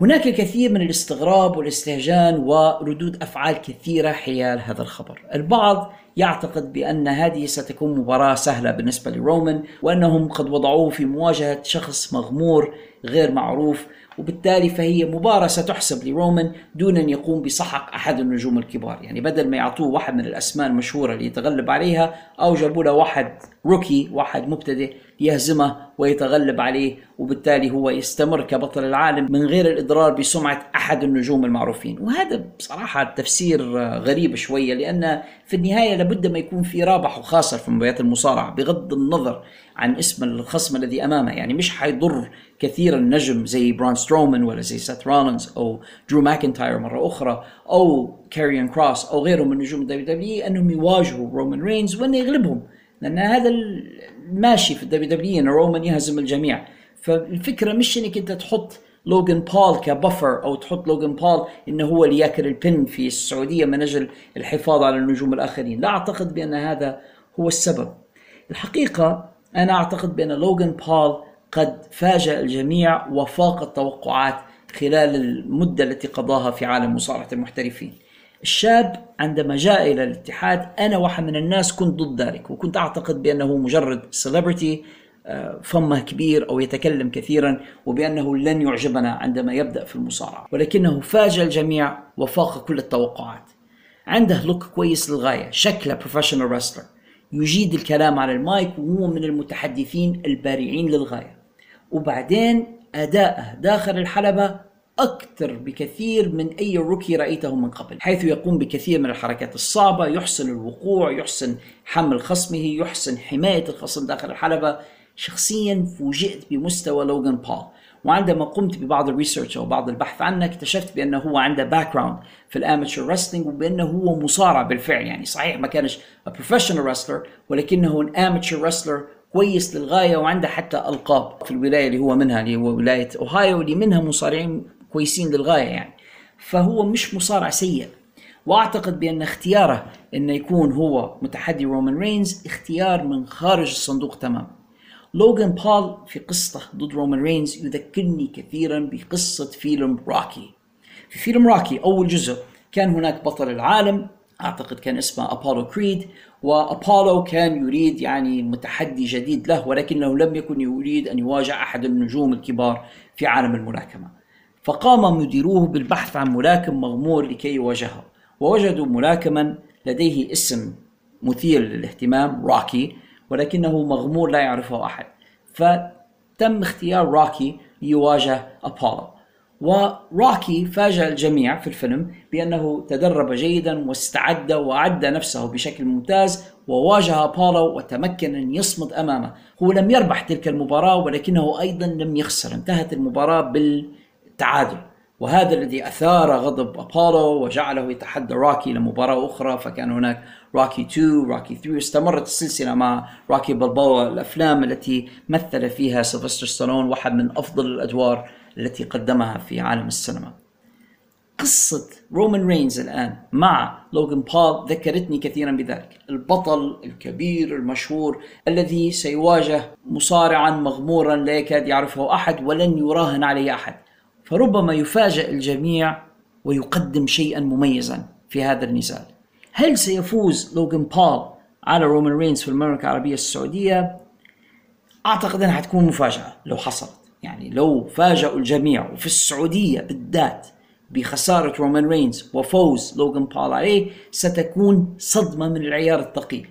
S1: هناك الكثير من الاستغراب والاستهجان وردود أفعال كثيرة حيال هذا الخبر. البعض يعتقد بأن هذه ستكون مباراة سهلة بالنسبة لرومان وأنهم قد وضعوه في مواجهة شخص مغمور غير معروف وبالتالي فهي مباراة ستحسب لرومان دون أن يقوم بسحق أحد النجوم الكبار. يعني بدل ما يعطوه واحد من الأسماء المشهورة ليتغلب عليها أو جابوا له واحد روكي واحد مبتدئ ليهزمه ويتغلب عليه وبالتالي هو يستمر كبطل العالم من غير الإضرار بسمعة أحد النجوم المعروفين. وهذا بصراحة تفسير غريب شوية لأن في النهاية لابد ما يكون في رابح وخاسر في مباريات المصارعة بغض النظر عن اسم الخصم الذي أمامه. يعني مش حيضر كثيرا نجم زي برون سترومان ولا زي سيث رولينز أو درو ماكنتاير مرة أخرى أو كاريون كروس أو غيرهم من نجوم ال WWE أنهم يواجهوا رومان رينز وأنه يغلبهم. لأن هذا ماشي في ال WWE أن رومان يهزم الجميع. فالفكرة مش أنك أنت تحط لوغان بول ك buffer أو تحط لوغان بول إنه هو اللي ياكل ال pin في السعودية من أجل الحفاظ على النجوم الآخرين، لا أعتقد بأن هذا هو السبب. الحقيقة أنا أعتقد بأن لوغان بول قد فاجأ الجميع وفاق التوقعات خلال المدة التي قضاها في عالم مصارعة المحترفين. الشاب عندما جاء إلى الاتحاد أنا واحد من الناس كنت ضد ذلك وكنت أعتقد بأنه مجرد سيلبرتي فمه كبير أو يتكلم كثيرا وبأنه لن يعجبنا عندما يبدأ في المصارعة. ولكنه فاجأ الجميع وفاق كل التوقعات. عنده look كويس للغاية شكله professional wrestler يجيد الكلام على المايك وهو من المتحدثين البارعين للغاية. وبعدين أداءه داخل الحلبة أكثر بكثير من أي rookie رأيته من قبل حيث يقوم بكثير من الحركات الصعبة يحسن الوقوع يحسن حمل خصمه يحسن حماية الخصم داخل الحلبة. شخصيا فوجئت بمستوى لوغان بول. وعندما قمت ببعض ال research أو بعض البحث عنه اكتشفت بأنه هو عنده back في ال amateur wrestling وبانه هو مصارع بالفعل. يعني صحيح ما كانش professional wrestler ولكنه an amateur wrestler كويس للغاية وعنده حتى ألقاب في الولاية اللي هو منها اللي هو ولاية أوهايو اللي منها مصارعين كويسين للغاية يعني. فهو مش مصارع سيء. وأعتقد بأن اختياره إنه يكون هو متحدي رومان رينز اختيار من خارج الصندوق تماما. لوغان بول في قصته ضد رومان رينز يذكرني كثيرا بقصة فيلم روكي. في فيلم روكي أول جزء. كان هناك بطل العالم أعتقد كان اسمه أبولو كريد وأبولو كان يريد يعني متحدي جديد له ولكنه لم يكن يريد أن يواجه أحد النجوم الكبار في عالم الملاكمة. فقام مديروه بالبحث عن ملاكم مغمور لكي يواجهه ووجدوا ملاكما لديه اسم مثير للاهتمام روكي ولكنه مغمور لا يعرفه أحد. فتم اختيار روكي ليواجه أبولو. وروكي فاجأ الجميع في الفيلم بأنه تدرب جيدا واستعد وأعد نفسه بشكل ممتاز وواجه أبولو وتمكن أن يصمد أمامه. هو لم يربح تلك المباراة ولكنه أيضا لم يخسر. انتهت المباراة بالتعادل. وهذا الذي أثار غضب أبولو وجعله يتحدى روكي لمباراة أخرى. فكان هناك روكي 2 روكي 3 استمرت السلسلة مع روكي بالبوا الأفلام التي مثل فيها سيلفستر ستالون واحد من أفضل الأدوار التي قدمها في عالم السينما. قصة رومان رينز الآن مع لوغان بول ذكرتني كثيرا بذلك. البطل الكبير المشهور الذي سيواجه مصارعا مغمورا لا يكاد يعرفه أحد ولن يراهن عليه أحد. فربما يفاجأ الجميع ويقدم شيئا مميزا في هذا النزال هل سيفوز لوغان بول على رومان رينز في المملكة العربية السعودية؟ أعتقد أنها حتكون مفاجأة لو حصلت يعني لو فاجأوا الجميع وفي السعودية بالذات بخسارة رومان رينز وفوز لوغان بول عليه ستكون صدمة من العيار الثقيل.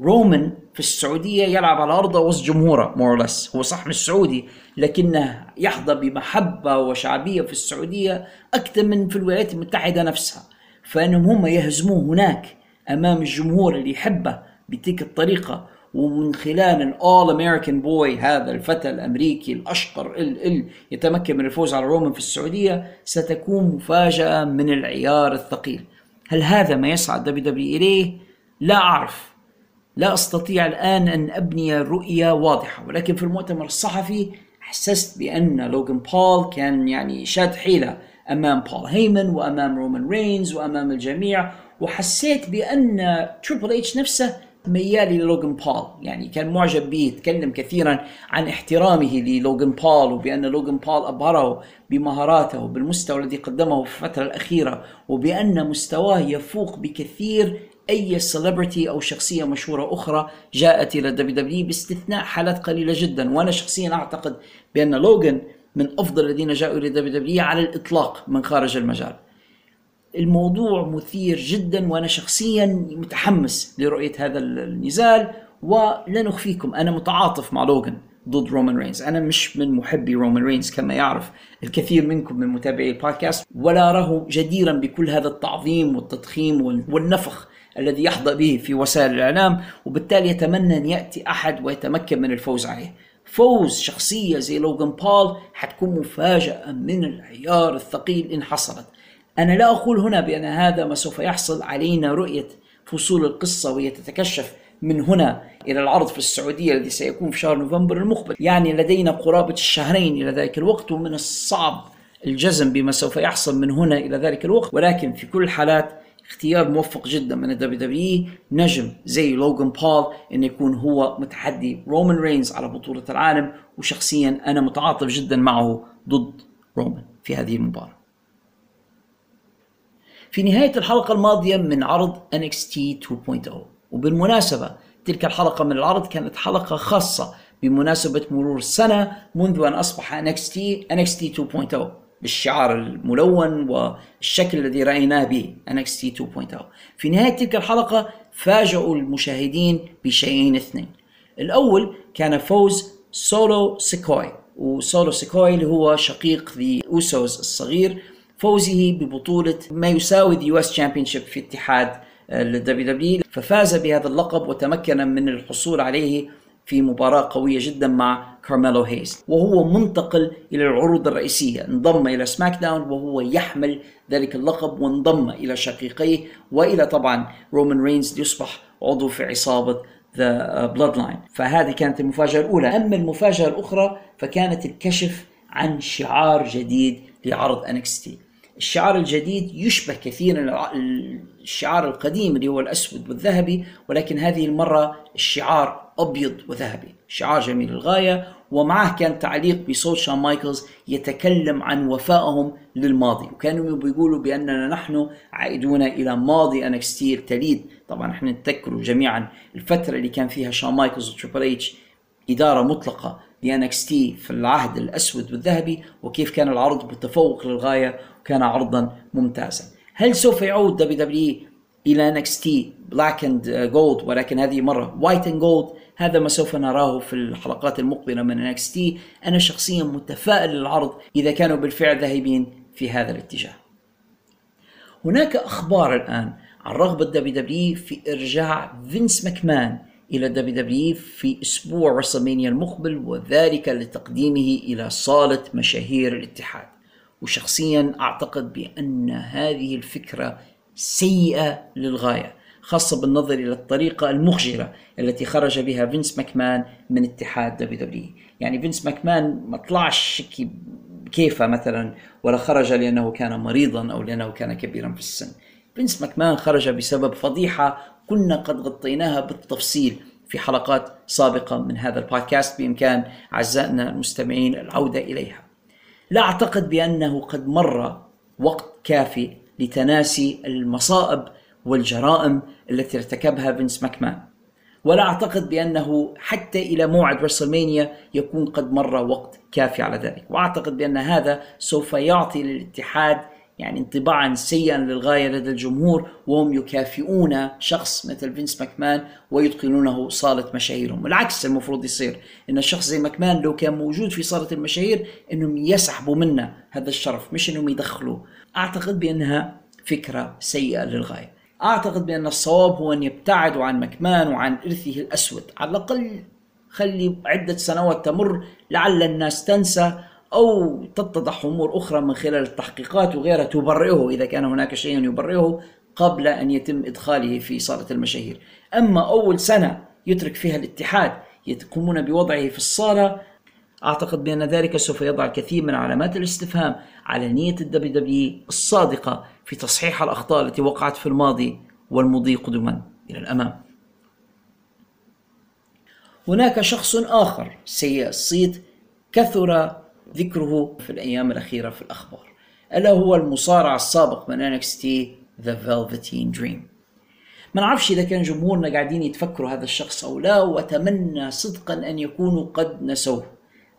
S1: رومان في السعودية يلعب على أرضه وسط جمهوره more or less هو صح مش سعودي لكنه يحظى بمحبة وشعبية في السعودية أكثر من في الولايات المتحدة نفسها. فإنهم هم يهزموه هناك أمام الجمهور اللي يحبه بتلك الطريقة. ومن خلال ال all American boy هذا الفتى الأمريكي الأشقر ال ال يتمكن من الفوز على رومان في السعودية ستكون مفاجأة من العيار الثقيل هل هذا ما يسعى WWE إليه؟ لا أعرف لا أستطيع الآن أن أبني رؤية واضحة ولكن في المؤتمر الصحفي حسست بأن لوغان بول كان يعني شاد حيله أمام بول هيمن وأمام رومان رينز وأمام الجميع وحسيت بأن تريبل اتش نفسه ميال للوغان بول. يعني كان معجب به تكلم كثيرا عن احترامه للوغان بول وبأن لوغان بول أبهره بمهاراته وبالمستوى الذي قدمه في الفترة الأخيرة وبأن مستواه يفوق بكثير أي celebrity أو شخصية مشهورة أخرى جاءت إلى WWE باستثناء حالات قليلة جدا. وأنا شخصيا أعتقد بأن لوغان من أفضل الذين جاءوا إلى WWE على الإطلاق من خارج المجال. الموضوع مثير جدا وأنا شخصيا متحمس لرؤية هذا النزال ولا نخفيكم أنا متعاطف مع لوغان ضد رومان رينز. أنا مش من محبي رومان رينز كما يعرف الكثير منكم من متابعي البودكاست. ولا اراه جديرا بكل هذا التعظيم والتضخيم والنفخ الذي يحظى به في وسائل الإعلام. وبالتالي أتمنى أن يأتي أحد ويتمكن من الفوز عليه. فوز شخصية زي لوغان بول حتكون مفاجأة من العيار الثقيل إن حصلت. أنا لا أقول هنا بأن هذا ما سوف يحصل علينا رؤية فصول القصة وهي تتكشف من هنا إلى العرض في السعودية الذي سيكون في شهر نوفمبر المقبل. يعني لدينا قرابة الشهرين إلى ذلك الوقت ومن الصعب الجزم بما سوف يحصل من هنا إلى ذلك الوقت. ولكن في كل الحالات اختيار موفق جدا من ال WWE نجم زي لوغان بول أن يكون هو متحدي رومان رينز على بطولة العالم وشخصيا أنا متعاطف جدا معه ضد رومان في هذه المباراة. في نهاية الحلقة الماضية من عرض NXT 2.0 وبالمناسبة تلك الحلقة من العرض كانت حلقة خاصة بمناسبة مرور سنة منذ أن أصبح NXT NXT 2.0 بالشعار الملون والشكل الذي رأيناه به NXT 2.0 في نهاية تلك الحلقة فاجأوا المشاهدين بشيئين اثنين. الأول كان فوز سولو سيكوي وسولو سيكوي اللي هو شقيق The Usos الصغير فوزه ببطولة ما يساوي the US Championship في اتحاد ال WWE ففاز بهذا اللقب وتمكن من الحصول عليه في مباراة قوية جدا مع كارميلو هيز وهو منتقل إلى العروض الرئيسية. انضم إلى SmackDown وهو يحمل ذلك اللقب وانضم إلى شقيقيه وإلى طبعا رومان رينز ليصبح عضو في عصابة The Bloodline فهذه كانت المفاجأة الأولى. أما المفاجأة الأخرى فكانت الكشف عن شعار جديد لعرض NXT الشعار الجديد يشبه كثيرا الشعار القديم اللي هو الأسود والذهبي ولكن هذه المرة الشعار أبيض وذهبي. شعار جميل للغاية ومعه كان تعليق بصوت شون مايكلز يتكلم عن وفائهم للماضي. وكانوا بيقولوا بأننا نحن عائدون إلى ماضي NXT التليد. طبعا إحنا نتذكر جميعا الفترة اللي كان فيها شون مايكلز و Triple H إدارة مطلقة ل NXT في العهد الأسود والذهبي وكيف كان العرض متفوق للغاية وكان عرضا ممتازا. هل سوف يعود WWE إلى NXT Black and Gold؟ ولكن هذه مرة White and Gold هذا ما سوف نراه في الحلقات المقبلة من NXT أنا شخصيا متفائل للعرض إذا كانوا بالفعل ذاهبين في هذا الاتجاه. هناك أخبار الآن عن رغبة WWE في إرجاع فينس ماكمان إلى WWE في أسبوع WrestleMania المقبل وذلك لتقديمه إلى صالة مشاهير الاتحاد. وشخصيا أعتقد بأن هذه الفكرة سيئة للغاية خاصة بالنظر إلى الطريقة المخجلة التي خرج بها فينس ماكمان من اتحاد WWE يعني فينس ماكمان ما طلعش بكيفه مثلا ولا خرج لأنه كان مريضا أو لأنه كان كبيرا في السن. فينس ماكمان خرج بسبب فضيحة كنا قد غطيناها بالتفصيل في حلقات سابقة من هذا البودكاست. بإمكان أعزائنا المستمعين العودة إليها. لا أعتقد بأنه قد مر وقت كافي لتناسي المصائب والجرائم التي ارتكبها فينس ماكمان. ولا أعتقد بأنه حتى إلى موعد WrestleMania يكون قد مر وقت كافي على ذلك. وأعتقد بأن هذا سوف يعطي للاتحاد يعني انطباعا سيئا للغاية لدى الجمهور وهم يكافئون شخص مثل فينس ماكمان ويدخلونه صالة مشاهيرهم. العكس المفروض يصير إن الشخص زي ماكمان لو كان موجود في صالة المشاهير إنهم يسحبوا منه هذا الشرف مش إنهم يدخلوه. أعتقد بأنها فكرة سيئة للغاية. أعتقد بأن الصواب هو أن يبتعدوا عن مكمان وعن إرثه الأسود. على الأقل خلي عدة سنوات تمر لعل الناس تنسى أو تتضح أمور أخرى من خلال التحقيقات وغيرها تبرئه إذا كان هناك شيء يبرئه قبل أن يتم إدخاله في صالة المشاهير. أما أول سنة يترك فيها الاتحاد يقومون بوضعه في الصالة أعتقد بأن ذلك سوف يضع الكثير من علامات الاستفهام على نية ال WWE الصادقة في تصحيح الأخطاء التي وقعت في الماضي والمضي قدما إلى الأمام. هناك شخص آخر سيء الصيت كثر ذكره في الأيام الأخيرة في الأخبار. ألا هو المصارع السابق من NXT The Velveteen Dream. ما نعرفش إذا كان جمهورنا قاعدين يتفكروا هذا الشخص أو لا وأتمنى صدقا أن يكونوا قد نسوه.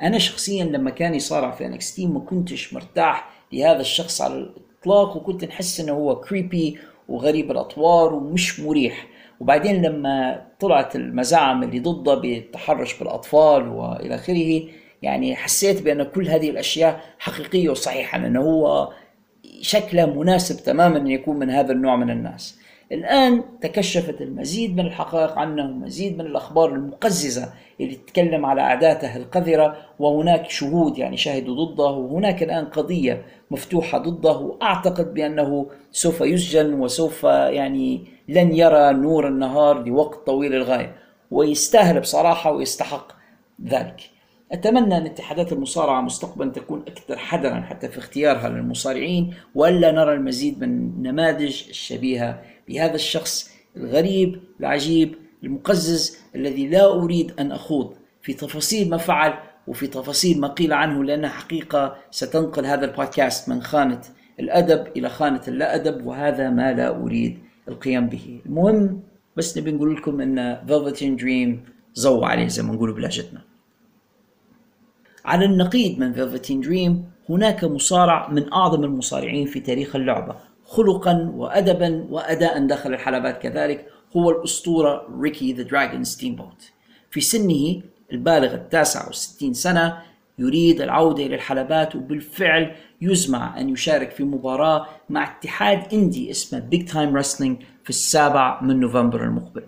S1: أنا شخصيا لما كان يصارع في NXT ما كنتش مرتاح لهذا الشخص على الإطلاق وكنت نحس أنه هو كريبي وغريب الأطوار ومش مريح. وبعدين لما طلعت المزاعم اللي ضده بالتحرش بالأطفال وإلى آخره يعني حسيت بأن كل هذه الأشياء حقيقية وصحيحة لأنه هو شكله مناسب تماما أن يكون من هذا النوع من الناس. الآن تكشفت المزيد من الحقائق عنه ومزيد من الأخبار المقززة اللي تتكلم على عاداته القذرة وهناك شهود يعني شهدوا ضده وهناك الآن قضية مفتوحة ضده وأعتقد بأنه سوف يسجن وسوف يعني لن يرى نور النهار لوقت طويل للغاية ويستاهل بصراحة ويستحق ذلك. أتمنى أن اتحادات المصارعة مستقبلا تكون أكثر حذرا حتى في اختيارها للمصارعين وألا نرى المزيد من النماذج الشبيهة بهذا الشخص الغريب العجيب المقزز الذي لا أريد أن أخوض في تفاصيل ما فعل وفي تفاصيل ما قيل عنه لأنها حقيقة ستنقل هذا البودكاست من خانة الأدب إلى خانة اللا أدب وهذا ما لا أريد القيام به. المهم بس نبي نقول لكم أن Velveteen Dream زو عليه زي ما نقول بلهجتنا على النقيض من Velveteen Dream هناك مصارع من أعظم المصارعين في تاريخ اللعبة. خلقا وأدبا وأداء داخل الحلبات كذلك هو الأسطورة ريكي The Dragon ستيمبوت في سنه البالغ التاسع والستين سنة يريد العودة إلى الحلبات وبالفعل يزمع أن يشارك في مباراة مع اتحاد indie اسمه Big Time Wrestling في السابع من نوفمبر المقبل.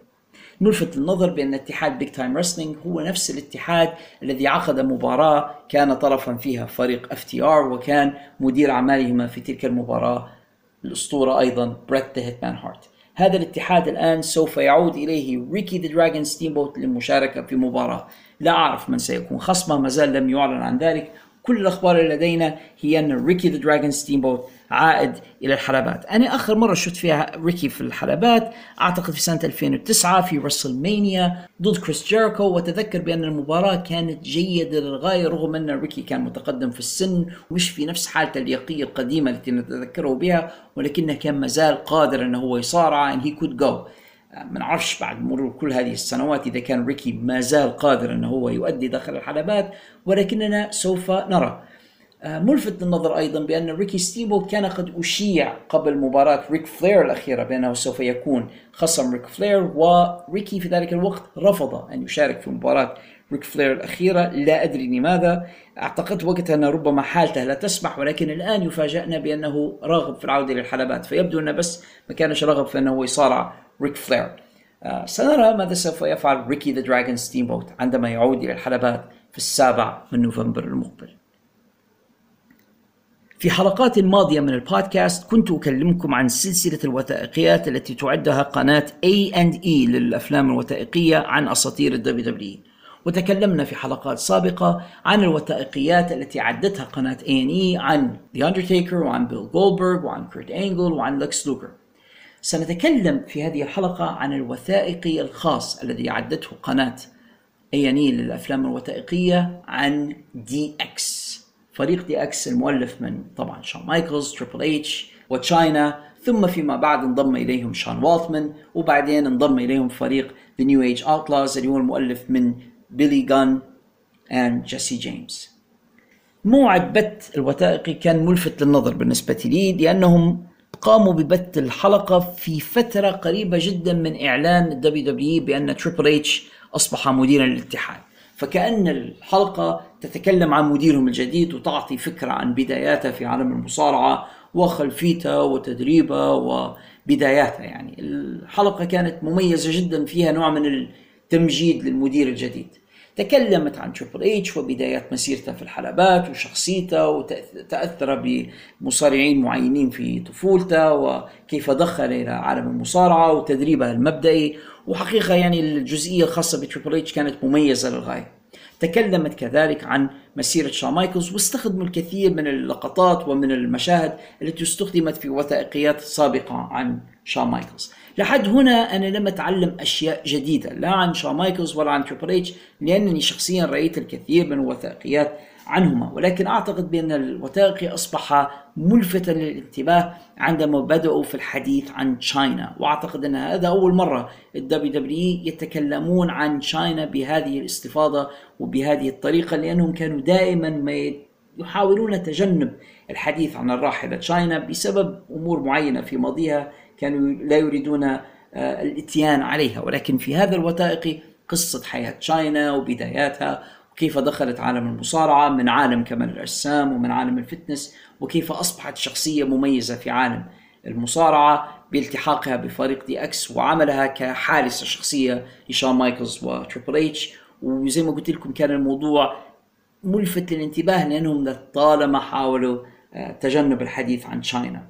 S1: نلفت النظر بأن اتحاد Big Time Wrestling هو نفس الاتحاد الذي عقد مباراة كان طرفا فيها فريق FTR وكان مدير أعمالهما في تلك المباراة الأسطورة أيضا بريت The Hitman هارت هذا الاتحاد الآن سوف يعود إليه ريكي The Dragon ستيمبوت للمشاركة في مباراة. لا أعرف من سيكون خصمه ما زال لم يعلن عن ذلك. كل الأخبار اللي لدينا هي أن ريكي The Dragon ستيمبوت عائد إلى الحلبات. أنا آخر مرة شفت فيها ريكي في الحلبات أعتقد في سنة 2009 في WrestleMania ضد كريس جيريكو ونتذكر بأن المباراة كانت جيدة للغاية رغم أن ريكي كان متقدم في السن ومش في نفس حالته اللياقيه القديمة التي نتذكره بها ولكنه كان مازال قادر أنه هو يصارع and he could go. ما نعرفش بعد مرور كل هذه السنوات إذا كان ريكي ما زال قادر أنه هو يؤدي داخل الحلبات ولكننا سوف نرى. ملفت للنظر أيضا بأن ريكي ستيمبوت كان قد أشيع قبل مباراة ريك فلير الأخيرة بأنه سوف يكون خصم ريك فلير وريكي في ذلك الوقت رفض أن يشارك في مباراة ريك فلير الأخيرة. لا أدري لماذا. اعتقدت وقتها أن ربما حالته لا تسمح ولكن الآن يفاجئنا بأنه راغب في العودة للحلبات. فيبدو انه بس ما كانش راغب في انه يصارع ريك فلير. آه سنرى ماذا سوف يفعل ريكي The Dragon ستيمبوت عندما يعود إلى الحلبات في السابع من نوفمبر المقبل. في حلقات ماضية من البودكاست كنت أكلمكم عن سلسلة الوثائقيات التي تعدها قناة A&E للأفلام الوثائقية عن أساطير ال WWE وتكلمنا في حلقات سابقة عن الوثائقيات التي عدتها قناة A&E عن The Undertaker وعن بيل جولبرغ وعن كيرت أنجل وعن لكس لوغر سنتكلم في هذه الحلقة عن الوثائقي الخاص الذي أعدته قناة A&E للأفلام الوثائقية عن DX فريق DX المؤلف من طبعا شون مايكلز تريبل إتش وتشاينا ثم فيما بعد انضم إليهم شون والتمان وبعدين انضم إليهم فريق The New Age Outlaws اللي هو المؤلف من بيلي جان and جيسي جيمس. موعد بث الوثائقي كان ملفت للنظر بالنسبة لي لأنهم قاموا ببث الحلقة في فترة قريبة جدا من إعلان ال WWE بأن تريبل إتش أصبح مديرا للاتحاد. فكأن الحلقة تتكلم عن مديرهم الجديد وتعطي فكرة عن بداياته في عالم المصارعة وخلفيته وتدريبه وبداياته يعني. الحلقة كانت مميزة جدا فيها نوع من التمجيد للمدير الجديد. تكلمت عن تريبل اتش وبدايات مسيرته في الحلبات وشخصيته وتأثر بمصارعين معينين في طفولته وكيف دخل إلى عالم المصارعة وتدريبه المبدئي. وحقيقة يعني الجزئية الخاصة بتريبل اتش كانت مميزة للغاية. تكلمت كذلك عن مسيرة شون مايكلز واستخدموا الكثير من اللقطات ومن المشاهد التي استخدمت في وثائقيات سابقة عن شون مايكلز. لحد هنا أنا لم أتعلم أشياء جديدة لا عن شون مايكلز ولا عن تريبل اتش لأنني شخصيا رأيت الكثير من الوثائقيات عنهما ولكن أعتقد بأن الوثائقي أصبح ملفتا للانتباه عندما بدأوا في الحديث عن تشاينا وأعتقد أن هذا أول مرة ال WWE يتكلمون عن تشاينا بهذه الاستفاضة وبهذه الطريقة لأنهم كانوا دائما ما يحاولون تجنب الحديث عن الراحلة تشاينا بسبب أمور معينة في ماضيها كانوا لا يريدون آه، الاتيان عليها. ولكن في هذا الوثائقي قصة حياة تشاينا وبداياتها وكيف دخلت عالم المصارعة من عالم كمال الأجسام ومن عالم ال fitness وكيف أصبحت شخصية مميزة في عالم المصارعة بالتحاقها بفريق DX وعملها كحارسة شخصية لشون مايكلز وتريبل اتش وزي ما قلت لكم كان الموضوع ملفت للانتباه لأنهم لطالما حاولوا آه، تجنب الحديث عن تشاينا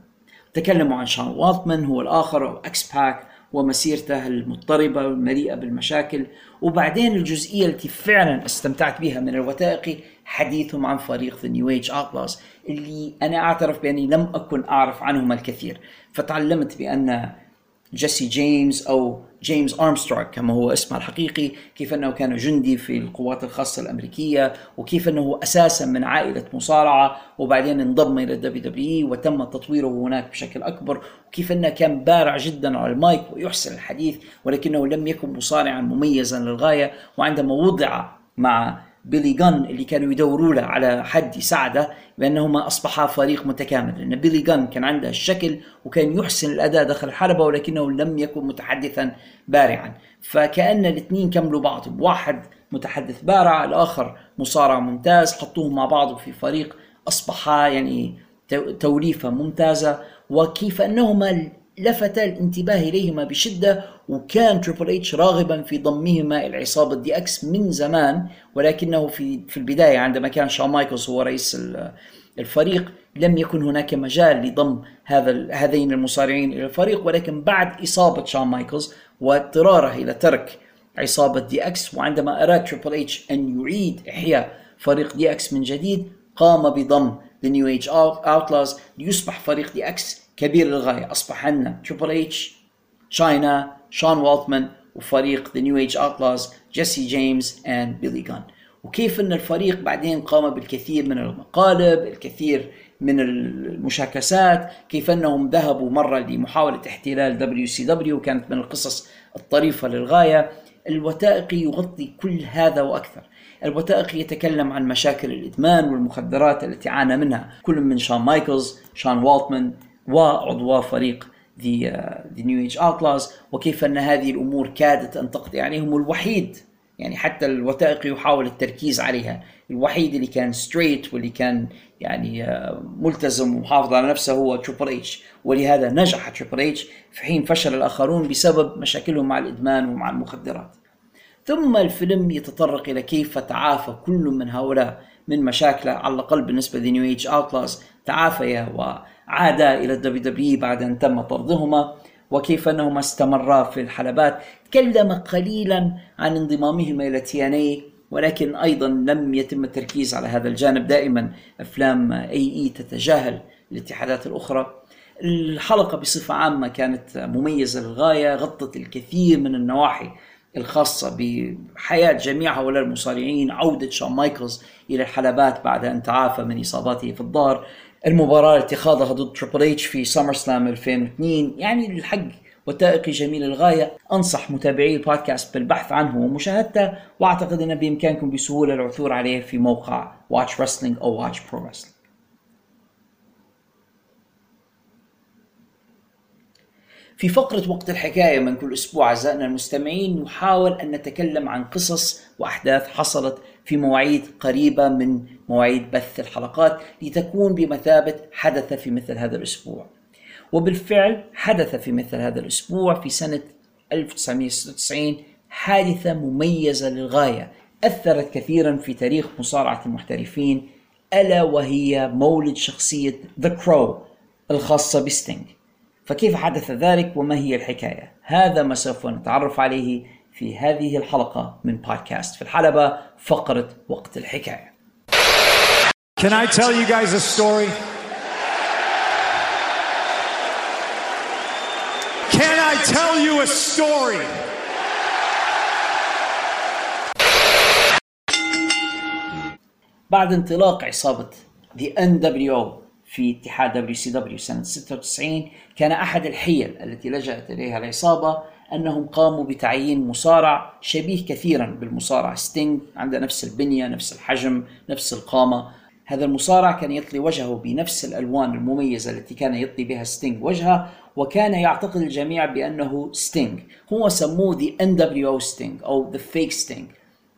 S1: تكلموا عن شون والتمان هو الآخر أو X-Pac ومسيرته المضطربة والمليئة بالمشاكل. وبعدين الجزئية التي فعلا استمتعت بها من الوثائقي حديثهم عن فريق New Age Outlaws اللي أنا أعترف بأني لم أكن أعرف عنهم الكثير. فتعلمت بأن جيسي جيمس أو جيمس أرمسترونغ كما هو اسمه الحقيقي كيف أنه كان جندي في القوات الخاصة الأمريكية وكيف أنه أساسا من عائلة مصارعة وبعدين انضم إلى ال WWE وتم تطويره هناك بشكل أكبر وكيف أنه كان بارع جدا على المايك ويحسن الحديث ولكنه لم يكن مصارعا مميزا للغاية وعندما وضع مع بيلي جان اللي كانوا يدوروا له على حد يساعده بأنهما أصبحا فريق متكامل. لأن بيلي جان كان عنده الشكل وكان يحسن الأداء داخل الحلبة ولكنه لم يكن متحدثا بارعا. فكأن الاثنين كملوا بعض. واحد متحدث بارع الآخر مصارع ممتاز حطوهم مع بعض في فريق أصبحا يعني توليفة ممتازة. وكيف أنهما لفت الانتباه إليهما بشدة وكان تريبل اتش راغبا في ضمهما إلى عصابه DX من زمان ولكنه في في البداية عندما كان شون مايكلز هو رئيس الفريق لم يكن هناك مجال لضم هذا هذين المصارعين إلى الفريق ولكن بعد إصابة شون مايكلز واضطراره إلى ترك عصابة DX وعندما أراد تريبل اتش أن يعيد إحياء فريق DX من جديد قام بضم The New Age Outlaws ليصبح فريق DX كبير للغاية. أصبح عندنا تريبل اتش تشاينا شون والتمان وفريق The New Age Outlaws جيسي جيمس and بيلي جان وكيف إن الفريق بعدين قام بالكثير من المقالب الكثير من المشاكسات كيف إنهم ذهبوا مرة لمحاولة احتلال WCW وكانت من القصص الطريفة للغاية. الوثائقي يغطي كل هذا وأكثر. الوثائقي يتكلم عن مشاكل الإدمان والمخدرات التي عانى منها كل من شون مايكلز شون والتمان وعضوا فريق the, uh, the New Age Outlaws وكيف أن هذه الأمور كادت أن تقضي يعني هم الوحيد يعني حتى الوثائقي يحاول التركيز عليها. الوحيد اللي كان straight واللي كان يعني uh, ملتزم ومحافظ على نفسه هو تريبل اتش ولهذا نجح تريبل اتش في حين فشل الآخرون بسبب مشاكلهم مع الإدمان ومع المخدرات. ثم الفيلم يتطرق إلى كيف تعافى كل من هؤلاء من مشاكله على الأقل بالنسبة ل New Age Outlaws تعافيا عادا إلى ال WWE بعد أن تم طردهما وكيف أنهما استمرا في الحلبات. تكلم قليلا عن انضمامهما إلى TNA ولكن أيضا لم يتم التركيز على هذا الجانب. دائما أفلام A&E تتجاهل الاتحادات الأخرى. الحلقة بصفة عامة كانت مميزة للغاية غطت الكثير من النواحي الخاصة بحياة جميع هؤلاء المصارعين عودة شون مايكلز إلى الحلبات بعد أن تعافى من إصاباته في الظهر. المباراة التي خاضها ضد تريبل اتش في SummerSlam 2002 يعني الحق وثائقي جميل الغاية. أنصح متابعي البودكاست بالبحث عنه ومشاهدته وأعتقد أن بإمكانكم بسهولة العثور عليه في موقع Watch Wrestling أو Watch Pro Wrestling. في فقرة وقت الحكاية من كل أسبوع أعزائنا المستمعين نحاول أن نتكلم عن قصص وأحداث حصلت في مواعيد قريبة من مواعيد بث الحلقات لتكون بمثابة حدث في مثل هذا الأسبوع. وبالفعل حدث في مثل هذا الأسبوع في سنة 1996 حادثة مميزة للغاية أثرت كثيرا في تاريخ مصارعة المحترفين ألا وهي مولد شخصية ذا كرو الخاصة بستينج فكيف حدث ذلك وما هي الحكاية؟ هذا ما سوف نتعرف عليه في هذه الحلقة من بودكاست في الحلبة فقرة وقت الحكاية.
S3: Can I tell you guys a story? Can I tell you a story?
S1: بعد انطلاق عصابة The NWO في اتحاد WCW سنة 96 كان أحد الحيل التي لجأت إليها العصابة أنهم قاموا بتعيين مصارع شبيه كثيرا بالمصارع ستينج عنده نفس البنية نفس الحجم نفس القامة هذا المصارع كان يطلي وجهه بنفس الألوان المميزة التي كان يطلي بها ستينج وجهه وكان يعتقد الجميع بأنه ستينج هو سموه The NWO Sting أو The Fake Sting.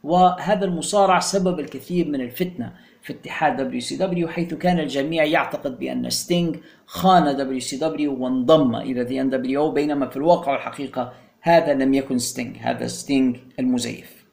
S1: وهذا المصارع سبب الكثير من الفتنة في اتحاد WCW حيث كان الجميع يعتقد بأن ستينج خان WCW وانضم إلى The NWO بينما في الواقع والحقيقة هذا لم يكن ستينج هذا ستينج المزيف.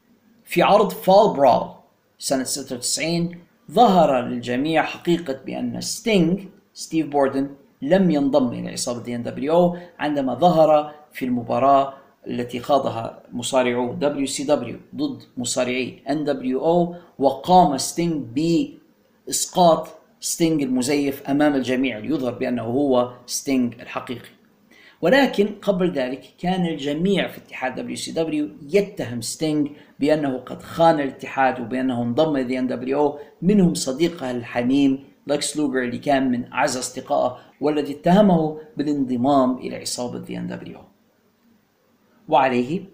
S1: في عرض Fall Brawl سنة 96 ظهر للجميع حقيقة بأن ستينج ستيف بوردن لم ينضم إلى عصابة The NWO عندما ظهر في المباراة التي خاضها مصارعو WCW ضد مصارعي NWO وقام ستينج بإسقاط ستينج المزيف أمام الجميع ليظهر بأنه هو ستينج الحقيقي. ولكن قبل ذلك كان الجميع في اتحاد WCW يتهم ستينج بأنه قد خان الاتحاد وبأنه انضم إلى NWO منهم صديقه الحميم لكس لوجر اللي كان من أعز أصدقائه والذي اتهمه بالانضمام إلى عصابة The NWO وعليه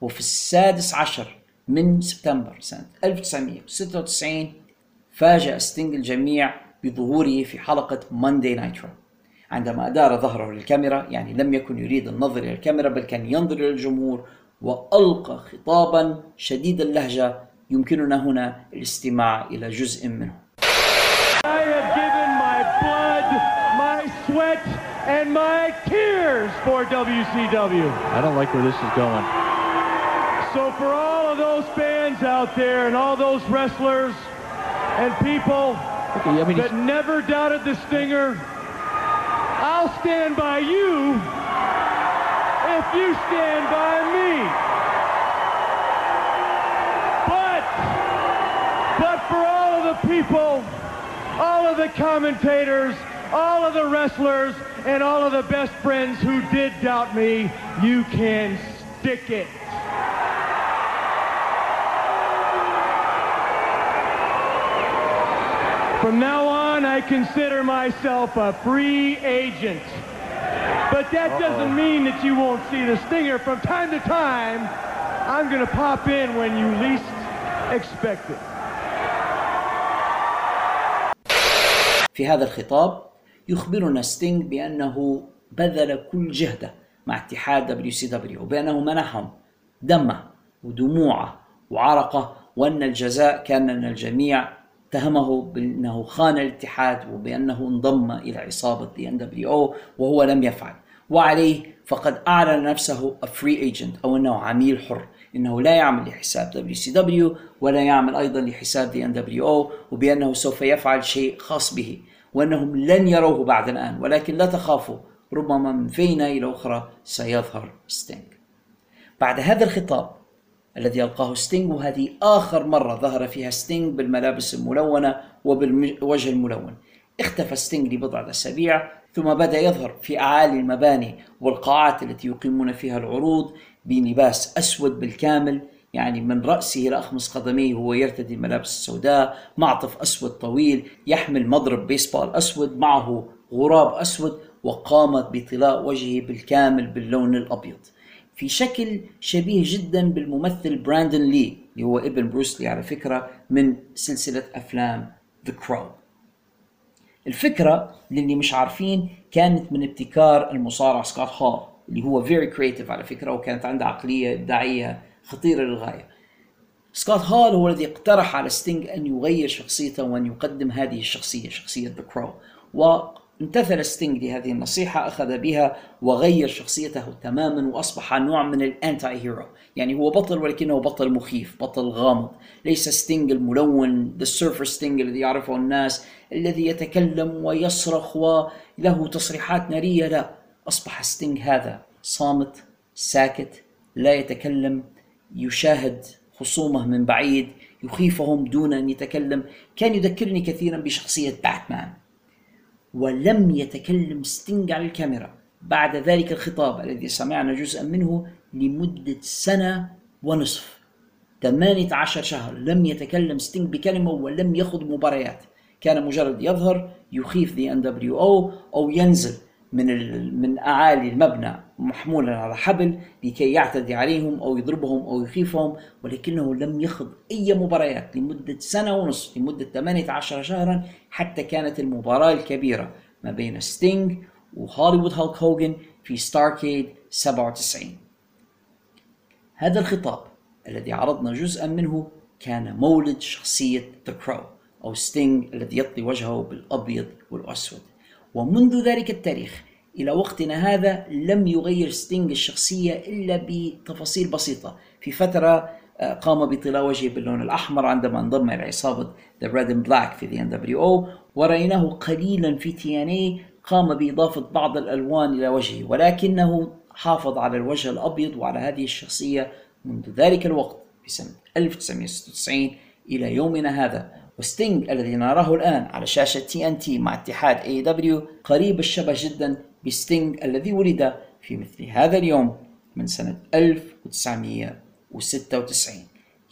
S1: وفي السادس عشر من سبتمبر سنة 1996 فاجأ ستينج الجميع بظهوره في حلقة Monday Nitro عندما أدار ظهره للكاميرا يعني لم يكن يريد النظر إلى الكاميرا بل كان ينظر إلى الجمهور وألقى خطابا شديد اللهجة يمكننا هنا الاستماع إلى جزء منه
S4: I have given my blood, my sweat, and my tears for WCW.
S5: I don't like where this is going.
S4: So for all of those fans out there and all those wrestlers and people
S5: Okay, I mean,
S4: that
S5: he's,
S4: never doubted the Stinger, I'll stand by you if you stand by me. But, but for all of the people, all of the commentators, all of the wrestlers, and all of the best friends who did doubt me, you can stick it. From now on, I consider myself a free agent. But that uh -oh. doesn't mean that you won't see the stinger. From time to time, I'm going to pop in when you least expect it.
S1: في هذا الخطاب يخبرنا ستينغ بأنه بذل كل جهده مع اتحاد WCW وبأنه منحهم دمه ودموعه وعرقه وأن الجزاء كان أن الجميع اتهمه بأنه خان الاتحاد وبأنه انضم إلى عصابة The NWO وهو لم يفعل. وعليه فقد أعلن نفسه a free agent أو أنه عميل حر إنه لا يعمل لحساب WCW ولا يعمل أيضا لحساب The NWO وبأنه سوف يفعل شيء خاص به وأنهم لن يروه بعد الآن ولكن لا تخافوا ربما من فينة إلى أخرى سيظهر ستينج بعد هذا الخطاب الذي ألقاه ستينج وهذه آخر مرة ظهر فيها ستينج بالملابس الملونة وبالوجه الملون. اختفى ستينج لبضعة أسابيع ثم بدأ يظهر في أعالي المباني والقاعات التي يقيمون فيها العروض بلباس أسود بالكامل يعني من رأسه إلى أخمص قدميه هو يرتدي الملابس السوداء معطف أسود طويل يحمل مضرب بيسبول أسود معه غراب أسود وقام بطلاء وجهه بالكامل باللون الأبيض. في شكل شبيه جدا بالممثل براندون لي اللي هو ابن بروس لي على فكرة من سلسلة أفلام The Crow الفكرة للي مش عارفين كانت من ابتكار المصارع سكوت هول اللي هو very creative على فكرة وكانت عنده عقلية إبداعية خطيرة للغاية. سكوت هول هو الذي اقترح على ستينج أن يغير شخصيته وأن يقدم هذه الشخصية شخصية The Crow وامتثل ستينج لهذه النصيحة أخذ بها وغير شخصيته تماما وأصبح نوع من ال anti-hero يعني هو بطل ولكنه بطل مخيف بطل غامض. ليس ستينج الملون The Surfer ستينج الذي يعرفه الناس الذي يتكلم ويصرخ وله تصريحات نارية. لا أصبح ستينج هذا صامت ساكت لا يتكلم يشاهد خصومه من بعيد يخيفهم دون أن يتكلم. كان يذكرني كثيرا بشخصية باتمان. ولم يتكلم ستينج على الكاميرا. بعد ذلك الخطاب الذي سمعنا جزءا منه لمدة سنة ونصف. 18 شهر. لم يتكلم ستينج بكلمة ولم يخض مباريات. كان مجرد يظهر يخيف NWO أو ينزل. من من أعالي المبنى محمولا على حبل لكي يعتدي عليهم أو يضربهم أو يخيفهم ولكنه لم يخض أي مباريات لمدة سنة ونصف لمدة 18 شهرا حتى كانت المباراة الكبيرة ما بين ستينج وهوليوود هالك هوجن في Starrcade 97 هذا الخطاب الذي عرضنا جزءا منه كان مولد شخصية The Crow أو ستينج الذي يطلي وجهه بالأبيض والأسود. ومنذ ذلك التاريخ إلى وقتنا هذا لم يغير ستينج الشخصية إلا بتفاصيل بسيطة. في فترة آه، قام بطلاء وجهه باللون الأحمر عندما انضم إلى عصابة The Red and Black في the NWO ورأيناه قليلا في TNA قام بإضافة بعض الألوان إلى وجهه ولكنه حافظ على الوجه الأبيض وعلى هذه الشخصية منذ ذلك الوقت في سنة 1996 إلى يومنا هذا. وستينج الذي نراه الآن على شاشة TNT مع اتحاد AEW قريب الشبه جدا بستينج الذي ولد في مثل هذا اليوم من سنة 1996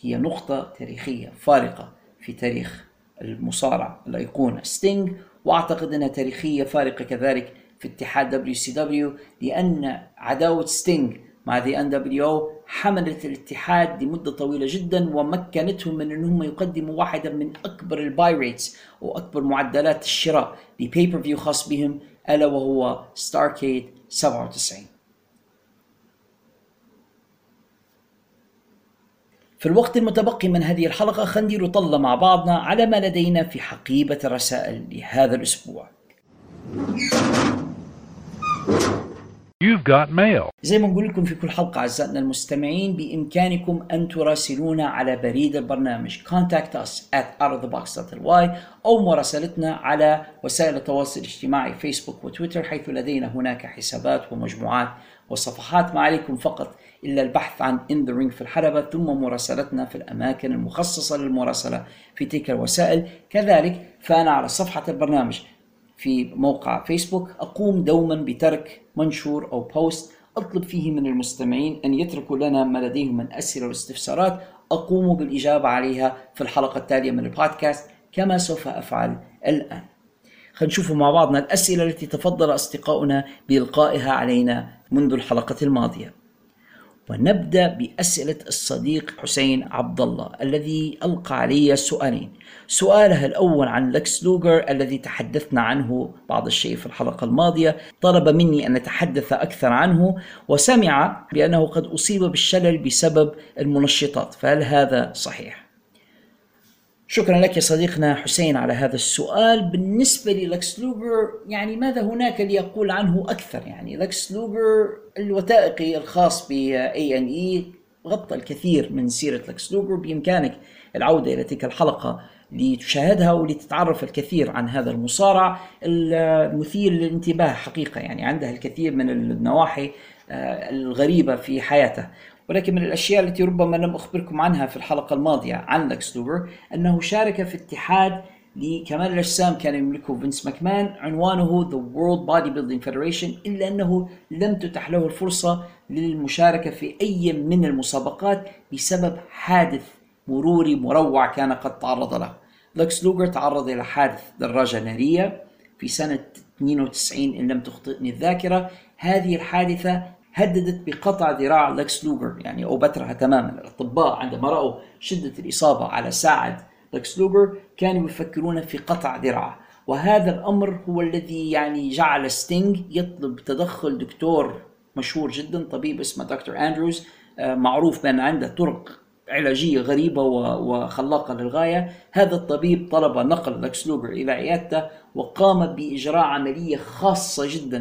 S1: هي نقطة تاريخية فارقة في تاريخ المصارع الأيقونة. ستينج وأعتقد أنها تاريخية فارقة كذلك في اتحاد WCW لأن عداوة ستينج مع The NWO حملت الاتحاد لمدة طويلة جدا ومكنتهم من أنهم يقدموا واحدة من أكبر ال buy rates وأكبر معدلات الشراء ل pay-per-view خاص بهم ألا وهو Starrcade 97 في الوقت المتبقي من هذه الحلقة خندير طلة مع بعضنا على ما لدينا في حقيبة الرسائل لهذا الأسبوع.
S3: Got mail.
S1: زي ما نقول لكم في كل حلقة أعزائنا المستمعين بإمكانكم أن تراسلونا على بريد البرنامج. Contact us at outofthebox.ly أو مراسلتنا على وسائل التواصل الاجتماعي فيسبوك وتويتر حيث لدينا هناك حسابات ومجموعات وصفحات. ما عليكم فقط إلا البحث عن In the Ring في الحلبة ثم مراسلتنا في الأماكن المخصصة للمراسلة في تلك الوسائل. كذلك فأنا على صفحة البرنامج في موقع فيسبوك أقوم دوما بترك منشور أو بوست أطلب فيه من المستمعين أن يتركوا لنا ما لديهم من أسئلة واستفسارات. أقوم بالإجابة عليها في الحلقة التالية من البودكاست كما سوف أفعل الآن. خلينا نشوف مع بعضنا الأسئلة التي تفضل أصدقاؤنا بإلقائها علينا منذ الحلقة الماضية. ونبدأ بأسئلة الصديق حسين عبد الله الذي ألقى علي سؤالين. سؤاله الأول عن لكس لوجر الذي تحدثنا عنه بعض الشيء في الحلقة الماضية، طلب مني أن نتحدث أكثر عنه وسمع بأنه قد أصيب بالشلل بسبب المنشطات، فهل هذا صحيح؟ شكرا لك يا صديقنا حسين على هذا السؤال بالنسبة للكس لوجر يعني ماذا هناك ليقول عنه أكثر يعني لكس لوجر الوثائقي الخاص ب A&E غطى الكثير من سيرة لكس لوجر بإمكانك العودة إلى تلك الحلقة لتشاهدها ولتتعرف الكثير عن هذا المصارع. المثير للانتباه حقيقة يعني عنده الكثير من النواحي آه، الغريبة في حياته ولكن من الأشياء التي ربما لم أخبركم عنها في الحلقة الماضية عن لكس لوجر أنه شارك في اتحاد لكمال الأجسام كان يملكه فينس ماكمان. عنوانه The World Bodybuilding Federation إلا أنه لم تتح له الفرصة للمشاركة في أي من المسابقات بسبب حادث مروري مروع كان قد تعرض له. لكس لوجر تعرض إلى حادث دراجة نارية في سنة 92 إن لم تخطئني الذاكرة. هذه الحادثة هددت بقطع ذراع لكس لوجر يعني أو بترها تماما. الأطباء عندما رأوا شدة الإصابة على ساعد لكس لوجر كانوا يفكرون في قطع ذراعه وهذا الأمر هو الذي يعني جعل ستينج يطلب تدخل دكتور مشهور جدا طبيب اسمه دكتور أندروز آه، معروف بأن عنده طرق علاجية غريبة وخلاقة للغاية. هذا الطبيب طلب نقل لكس لوجر إلى عيادته وقام بإجراء عملية خاصة جدا.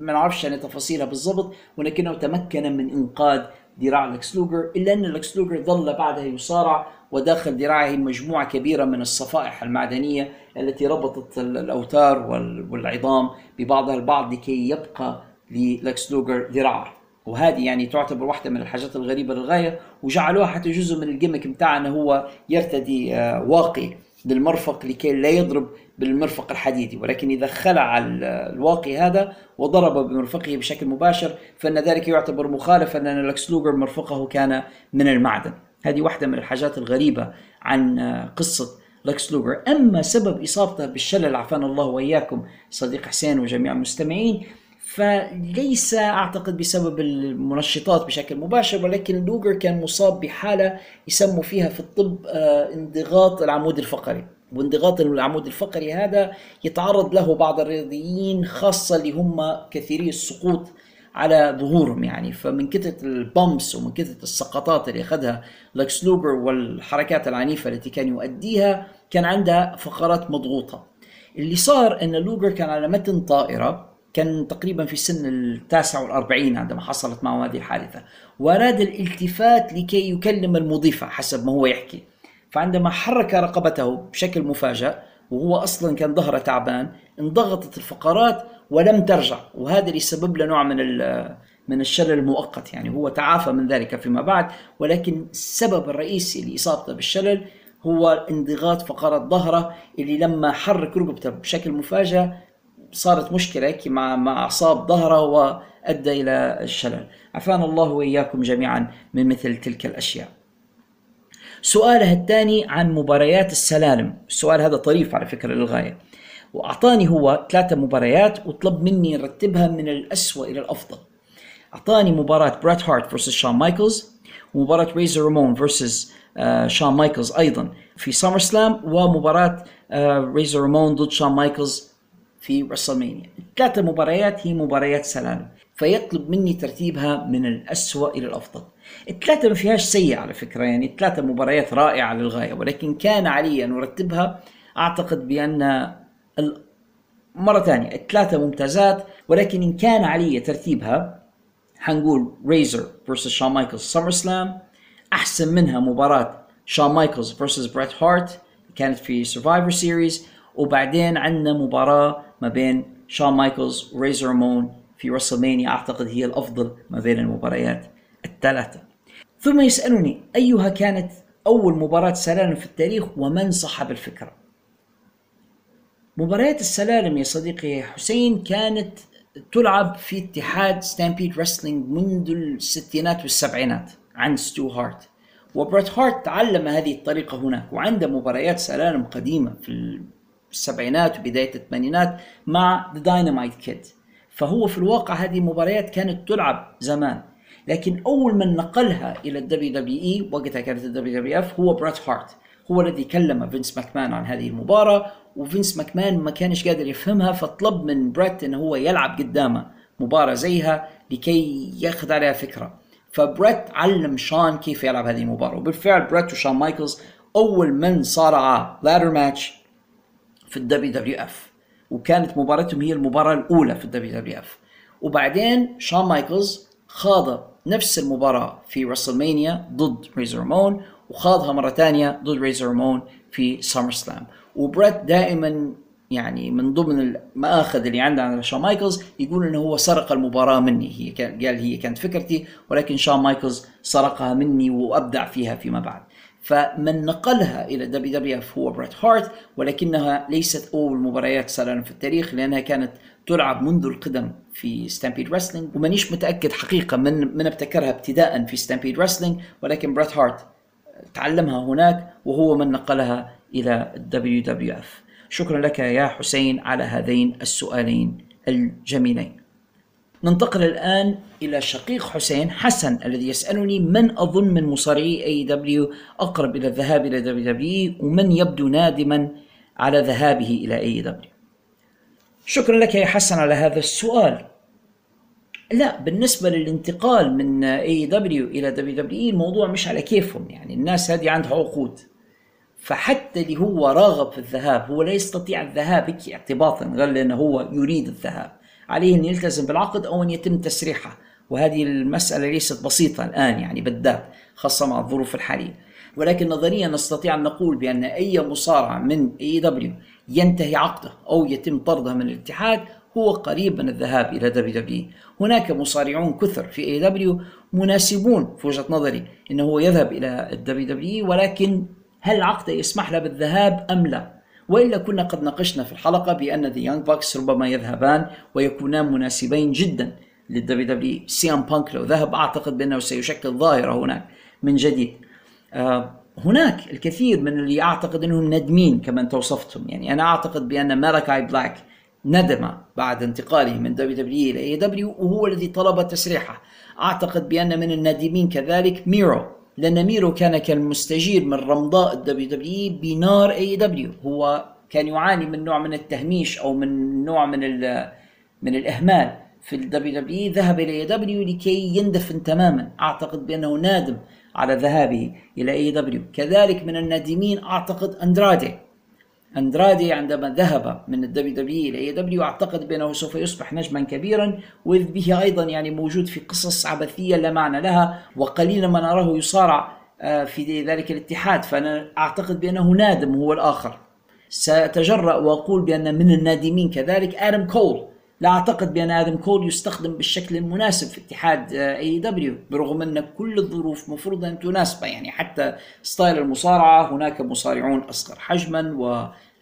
S1: ما نعرفش يعني تفاصيلها بالضبط ولكنه تمكن من إنقاذ ذراع لكس لوجر إلا أن لكس لوجر ظل بعدها يصارع وداخل ذراعه مجموعة كبيرة من الصفائح المعدنية التي ربطت ال- الأوتار وال- والعظام ببعضها البعض لكي يبقى للكس لوجر ذراع وهذه يعني تعتبر واحدة من الحاجات الغريبة للغاية وجعلوها حتى جزء من ال gimmick بتاعه هو يرتدي آه، واقي بالمرفق لكي لا يضرب بالمرفق الحديدي. ولكن إذا خلع ال- الواقي هذا وضرب بمرفقه بشكل مباشر فإن ذلك يعتبر مخالفا لأن لكس لوجر مرفقه كان من المعدن. هذه واحدة من الحاجات الغريبة عن قصة لكس لوجر. أما سبب إصابته بالشلل عافانا الله وإياكم صديق حسين وجميع المستمعين فليس أعتقد بسبب المنشطات بشكل مباشر ولكن لوجر كان مصاب بحالة يسموا فيها في الطب آه، انضغاط العمود الفقري. وانضغاط العمود الفقري هذا يتعرض له بعض الرياضيين خاصة اللي هم كثيري السقوط على ظهورهم يعني. فمن كثرة ال bumps ومن كثرة السقطات اللي أخذها لكس لوجر والحركات العنيفة التي كان يؤديها كان عنده فقرات مضغوطة. اللي صار إن لوجر كان على متن طائرة كان تقريبا في سن التاسع والأربعين عندما حصلت معه هذه الحادثة. وأراد الالتفات لكي يكلم المضيفة حسب ما هو يحكي. فعندما حرك رقبته بشكل مفاجئ وهو أصلا كان ظهره تعبان انضغطت الفقرات ولم ترجع. وهذا اللي سبب له نوع من من الشلل المؤقت. يعني هو تعافى من ذلك فيما بعد ولكن السبب الرئيسي لإصابته بالشلل هو انضغاط فقرات ظهره اللي لما حرك ركبته بشكل مفاجئ صارت مشكلة مع مع أعصاب ظهره وأدى إلى الشلل. عافانا الله وإياكم جميعا من مثل تلك الأشياء. سؤاله الثاني عن مباريات السلالم. السؤال هذا طريف على فكرة للغاية. وأعطاني هو ثلاثة مباريات وطلب مني نرتبها من الأسوأ إلى الأفضل. أعطاني مباراة بريت هارت versus شون مايكلز ومباراة ريزر رامون versus آه، شون مايكلز أيضا في سامر سلام ومباراة آه، ريزر رامون ضد شون مايكلز في رسلمانيا الثلاثة مباريات هي مباريات سلالم. فيطلب مني ترتيبها من الأسوأ إلى الأفضل. الثلاثة ما فيهاش سيء على فكرة يعني الثلاثة مباريات رائعة للغاية ولكن كان علي أن أرتبها أعتقد بأن مرة ثانية الثلاثة ممتازات ولكن إن كان علي ترتيبها حنقول ريزر versus شون مايكلز سمر سلام أحسن منها مباراة شون مايكلز versus بريت هارت كانت في سرفايفر سيريز وبعدين عندنا مباراة ما بين شون مايكلز وريزر رامون في رسلمانيا أعتقد هي الأفضل ما بين المباريات. الثلاثة. ثم يسألني أيها كانت أول مباراة سلالم في التاريخ ومن صاحب الفكرة؟ مباريات السلالم يا صديقي حسين كانت تلعب في اتحاد ستامبيد رسلينج منذ الستينات والسبعينات عند ستو هارت وبريت هارت تعلم هذه الطريقة هناك وعنده مباريات سلالم قديمة في السبعينات وبداية الثمانينات مع ذا داينامايت كيد فهو في الواقع هذه المباريات كانت تلعب زمان. لكن أول من نقلها إلى الدبليو دبليو إي وقتها كانت الدبليو دبليو إف هو بريت هارت. هو الذي كلم فينس ماكمان عن هذه المباراة وفينس ماكمان ما كانش قادر يفهمها فطلب من بريت إنه هو يلعب قدامه مباراة زيها لكي ياخذ عليها فكرة. فبريت علم شون كيف يلعب هذه المباراة وبالفعل بريت وشون مايكلز أول من صارعا ladder match في الدبليو دبليو إف. وكانت مباراتهم هي المباراة الأولى في الدبليو دبليو إف. وبعدين شون مايكلز خاض نفس المباراة في رسلمانيا ضد ريزر رامون وخاضها مرة ثانية ضد ريزر رامون في سامر سلام. وبريت دائما يعني من ضمن المآخذ اللي عنده عن شون مايكلز يقول إنه هو سرق المباراة مني هي قال هي كانت فكرتي ولكن شون مايكلز سرقها مني وأبدع فيها فيما بعد. فمن نقلها إلى دبليو دبليو إف هو بريت هارت ولكنها ليست أول مباريات سلالم في التاريخ لأنها كانت تلعب منذ القدم في ستامبيد رسلينج ومانيش متأكد حقيقة من من ابتكرها ابتداء في ستامبيد رسلينج ولكن بريت هارت تعلمها هناك وهو من نقلها إلى الدبليو دبليو اف شكرا لك يا حسين على هذين السؤالين الجميلين. ننتقل الآن إلى شقيق حسين حسن الذي يسألني من أظن من مصارعي أي دبليو أقرب إلى الذهاب إلى WWE ومن يبدو نادما على ذهابه إلى AEW شكرا لك يا حسن على هذا السؤال. لا بالنسبة للانتقال من اي دبليو إلى دبليو دبليو الموضوع مش على كيفهم يعني الناس هذه عندها عقود. فحتى اللي هو راغب في الذهاب هو لا يستطيع الذهاب هيك اعتباطا غير لأنه هو يريد الذهاب. عليه أن يلتزم بالعقد أو أن يتم تسريحه. وهذه المسألة ليست بسيطة الآن يعني بالذات خاصة مع الظروف الحالية. ولكن نظريا نستطيع أن نقول بأن أي مصارع من AEW ينتهي عقده أو يتم طرده من الاتحاد هو قريب من الذهاب إلى WWE هناك مصارعون كثر في AEW مناسبون في وجهة نظري أنه هو يذهب إلى ال WWE ولكن هل عقده يسمح له بالذهاب أم لا؟ وإلا كنا قد ناقشنا في الحلقة بأن The Young Bucks ربما يذهبان ويكونان مناسبين جدا لل WWE سي ام بانك لو ذهب أعتقد بأنه سيشكل ظاهرة هناك من جديد. آه هناك الكثير من اللي أعتقد إنهم ندمين كما انت وصفتهم يعني أنا أعتقد بأن مالاكاي بلاك ندم بعد انتقاله من دبليو دبليو إلى اي دبليو وهو الذي طلب تسريحه. أعتقد بأن من النادمين كذلك ميرو لأن ميرو كان كالمستجير من رمضاء الدبليو دبليو بنار اي دبليو هو كان يعاني من نوع من التهميش أو من نوع من من الإهمال في الدبليو دبليو ذهب إلى اي دبليو لكي يندفن تماما. أعتقد بأنه نادم على ذهابه إلى AEW كذلك من النادمين أعتقد أندرادي. أندرادي عندما ذهب من الدبليو دبليو إلى اي دبليو أعتقد بأنه سوف يصبح نجما كبيرا وإذ به أيضا يعني موجود في قصص عبثية لا معنى لها وقليلا ما نراه يصارع آه، في ذلك الاتحاد. فأنا أعتقد بأنه نادم هو الآخر. سأتجرأ وأقول بأن من النادمين كذلك آدم كول. لا أعتقد بأن آدم كول يستخدم بالشكل المناسب في اتحاد AEW برغم أن كل الظروف مفروض أن تناسبه يعني حتى style المصارعة هناك مصارعون أصغر حجما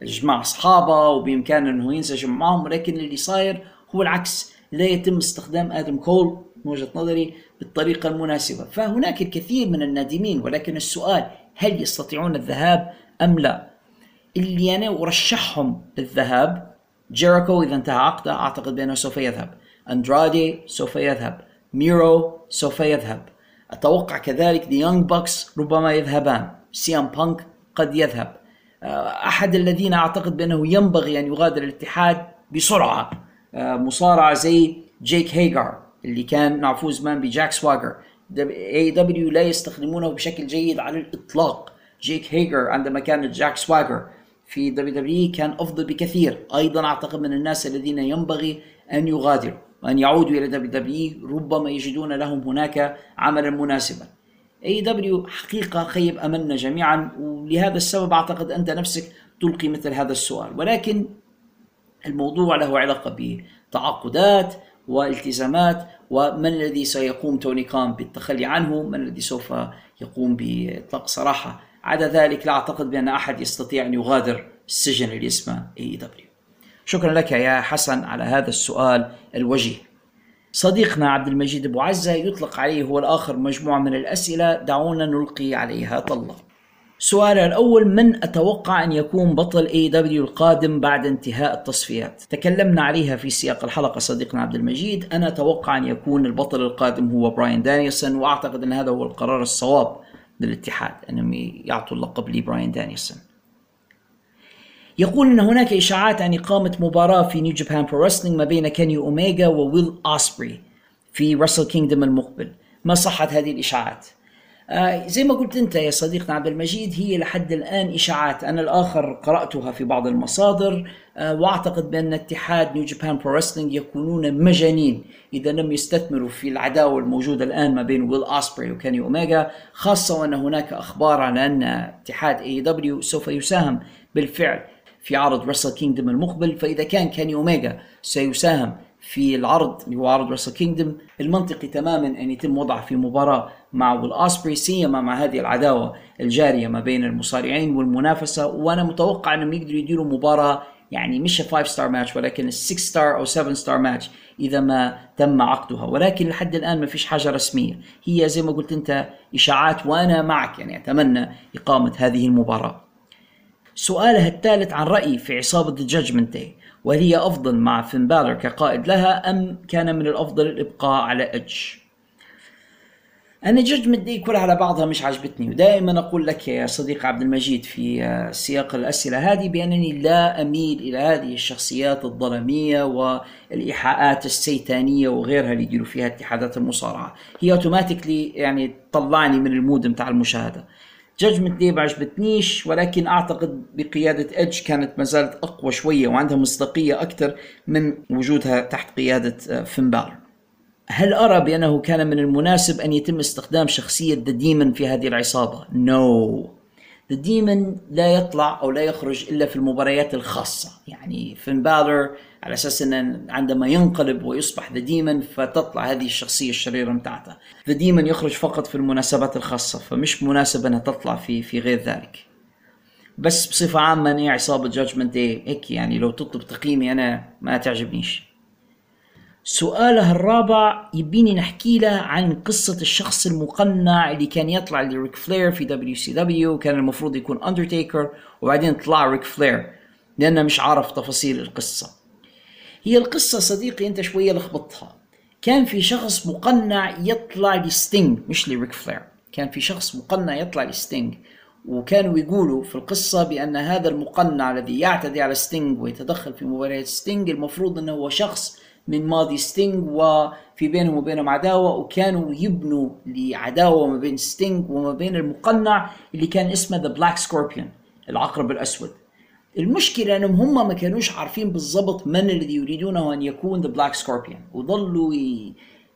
S1: وجماعة أصحابه وبإمكانه أنه ينسجم معهم ولكن اللي صاير هو العكس لا يتم استخدام آدم كول من وجهة نظري بالطريقة المناسبة. فهناك الكثير من النادمين ولكن السؤال هل يستطيعون الذهاب أم لا؟ اللي أنا أرشحهم للذهاب جيريكو إذا انتهى عقده أعتقد بأنه سوف يذهب. أندرادي سوف يذهب. ميرو سوف يذهب. أتوقع كذلك The Young Bucks ربما يذهبان. سي ام بانك قد يذهب. آه، أحد الذين أعتقد بأنه ينبغي أن يغادر الاتحاد بسرعة آه، مصارع زي جيك هيجار اللي كان نعرفوه زمان بجاك سواجر. AEW لا يستخدمونه بشكل جيد على الإطلاق. جيك هيجر عندما كان جاك سواجر. في WWE كان أفضل بكثير. أيضا أعتقد من الناس الذين ينبغي أن يغادروا وأن يعودوا إلى WWE ربما يجدون لهم هناك عملا مناسبا. AEW حقيقة خيب أملنا جميعا ولهذا السبب أعتقد أنت نفسك تلقي مثل هذا السؤال. ولكن الموضوع له علاقة بتعاقدات والتزامات ومن الذي سيقوم توني خان بالتخلي عنه؟ من الذي سوف يقوم بإطلاق سراحه؟ عدا ذلك لا أعتقد بأن أحد يستطيع أن يغادر السجن اللي اسمه AEW شكرا لك يا حسن على هذا السؤال الوجيه صديقنا عبد المجيد أبو عزة يطلق عليه هو الآخر مجموعة من الأسئلة دعونا نلقي عليها طله. السؤال الأول من أتوقع أن يكون بطل AEW القادم بعد انتهاء التصفيات؟ تكلمنا عليها في سياق الحلقة صديقنا عبد المجيد، أنا أتوقع أن يكون البطل القادم هو براين دانيسون وأعتقد أن هذا هو القرار الصواب للاتحاد أنهم يعطوا اللقب لبراين دانيسون. يقول إن هناك إشاعات عن إقامة مباراة في New Japan Pro ما بين كيني اوميجا وويل اسبري في Wrestle Kingdom المقبل. ما صحة هذه الإشاعات؟ زي ما قلت أنت يا صديقنا عبد المجيد هي لحد الآن إشاعات. أنا الآخر قرأتها في بعض المصادر آه وأعتقد بأن اتحاد New Japan Pro يكونون مجانين إذا لم يستثمروا في العداوة الموجودة الآن ما بين ويل اسبري وكاني اوميجا خاصة وأن هناك أخبار على أن اتحاد AEW سوف يساهم بالفعل في عرض Wrestle Kingdom المقبل. فإذا كان كاني اوميجا سيساهم في العرض اللي هو عرض Wrestle Kingdom المنطقي تماما أن يتم وضعه في مباراة مع ويل اسبري سيما مع هذه العداوة الجارية ما بين المصارعين والمنافسة. وأنا متوقع إنهم يقدروا يديروا مباراة يعني مش 5 star match ولكن 6 star أو 7 star match إذا ما تم عقدها. ولكن لحد الآن ما فيش حاجة رسمية. هي زي ما قلت أنت إشاعات وأنا معك يعني أتمنى إقامة هذه المباراة. سؤالها الثالث عن رأيي في عصابة The Judgment Day. وهل هي أفضل مع فين بالر كقائد لها أم كان من الأفضل الإبقاء على إدج أنا ججمنت دي كلها على بعضها مش عجبتني ودائما أقول لك يا صديق عبد المجيد في سياق الأسئلة هذه بأنني لا أميل إلى هذه الشخصيات الظلمية والإيحاءات السيتانية وغيرها اللي يديروا فيها اتحادات المصارعة. هي automatically يعني طلعني من ال mood متاع المشاهدة. Judgment Day ما عجبتنيش ولكن أعتقد بقيادة ايدج كانت ما زالت أقوى شوية وعندها مصداقية أكثر من وجودها تحت قيادة آه، فين. هل أرى بأنه كان من المناسب أن يتم استخدام شخصية The Demon في هذه العصابة؟ no no. The Demon لا يطلع أو لا يخرج إلا في المباريات الخاصة. يعني فين بالر على أساس أن عندما ينقلب ويصبح The Demon فتطلع هذه الشخصية الشريرة متاعته The Demon يخرج فقط في المناسبات الخاصة فمش مناسب أنها تطلع في في غير ذلك. بس بصفة عامة أنا عصابة Judgment Day هيك يعني لو تطلب تقييمي أنا ما تعجبنيش. سؤالها الرابع يبيني نحكي له عن قصة الشخص المقنع اللي كان يطلع لريك فلير في WCW كان المفروض يكون اندرتيكر وبعدين طلع ريك فلير لأنه مش عارف تفاصيل القصة. هي القصة صديقي أنت شوية لخبطتها. كان في شخص مقنع يطلع لستينج مش لريك فلير. كان في شخص مقنع يطلع لستينج وكانوا يقولوا في القصة بأن هذا المقنع الذي يعتدي على ستينج ويتدخل في مباريات ستينج المفروض أنه هو شخص من ماضي ستينج وفي بينهم وبينهم عداوة وكانوا يبنوا لعداوة ما بين ستينج وما بين المقنع اللي كان اسمه The Black Scorpion العقرب الأسود. المشكلة إنهم هم ما كانوش عارفين بالضبط من الذي يريدونه أن يكون The Black Scorpion وظلوا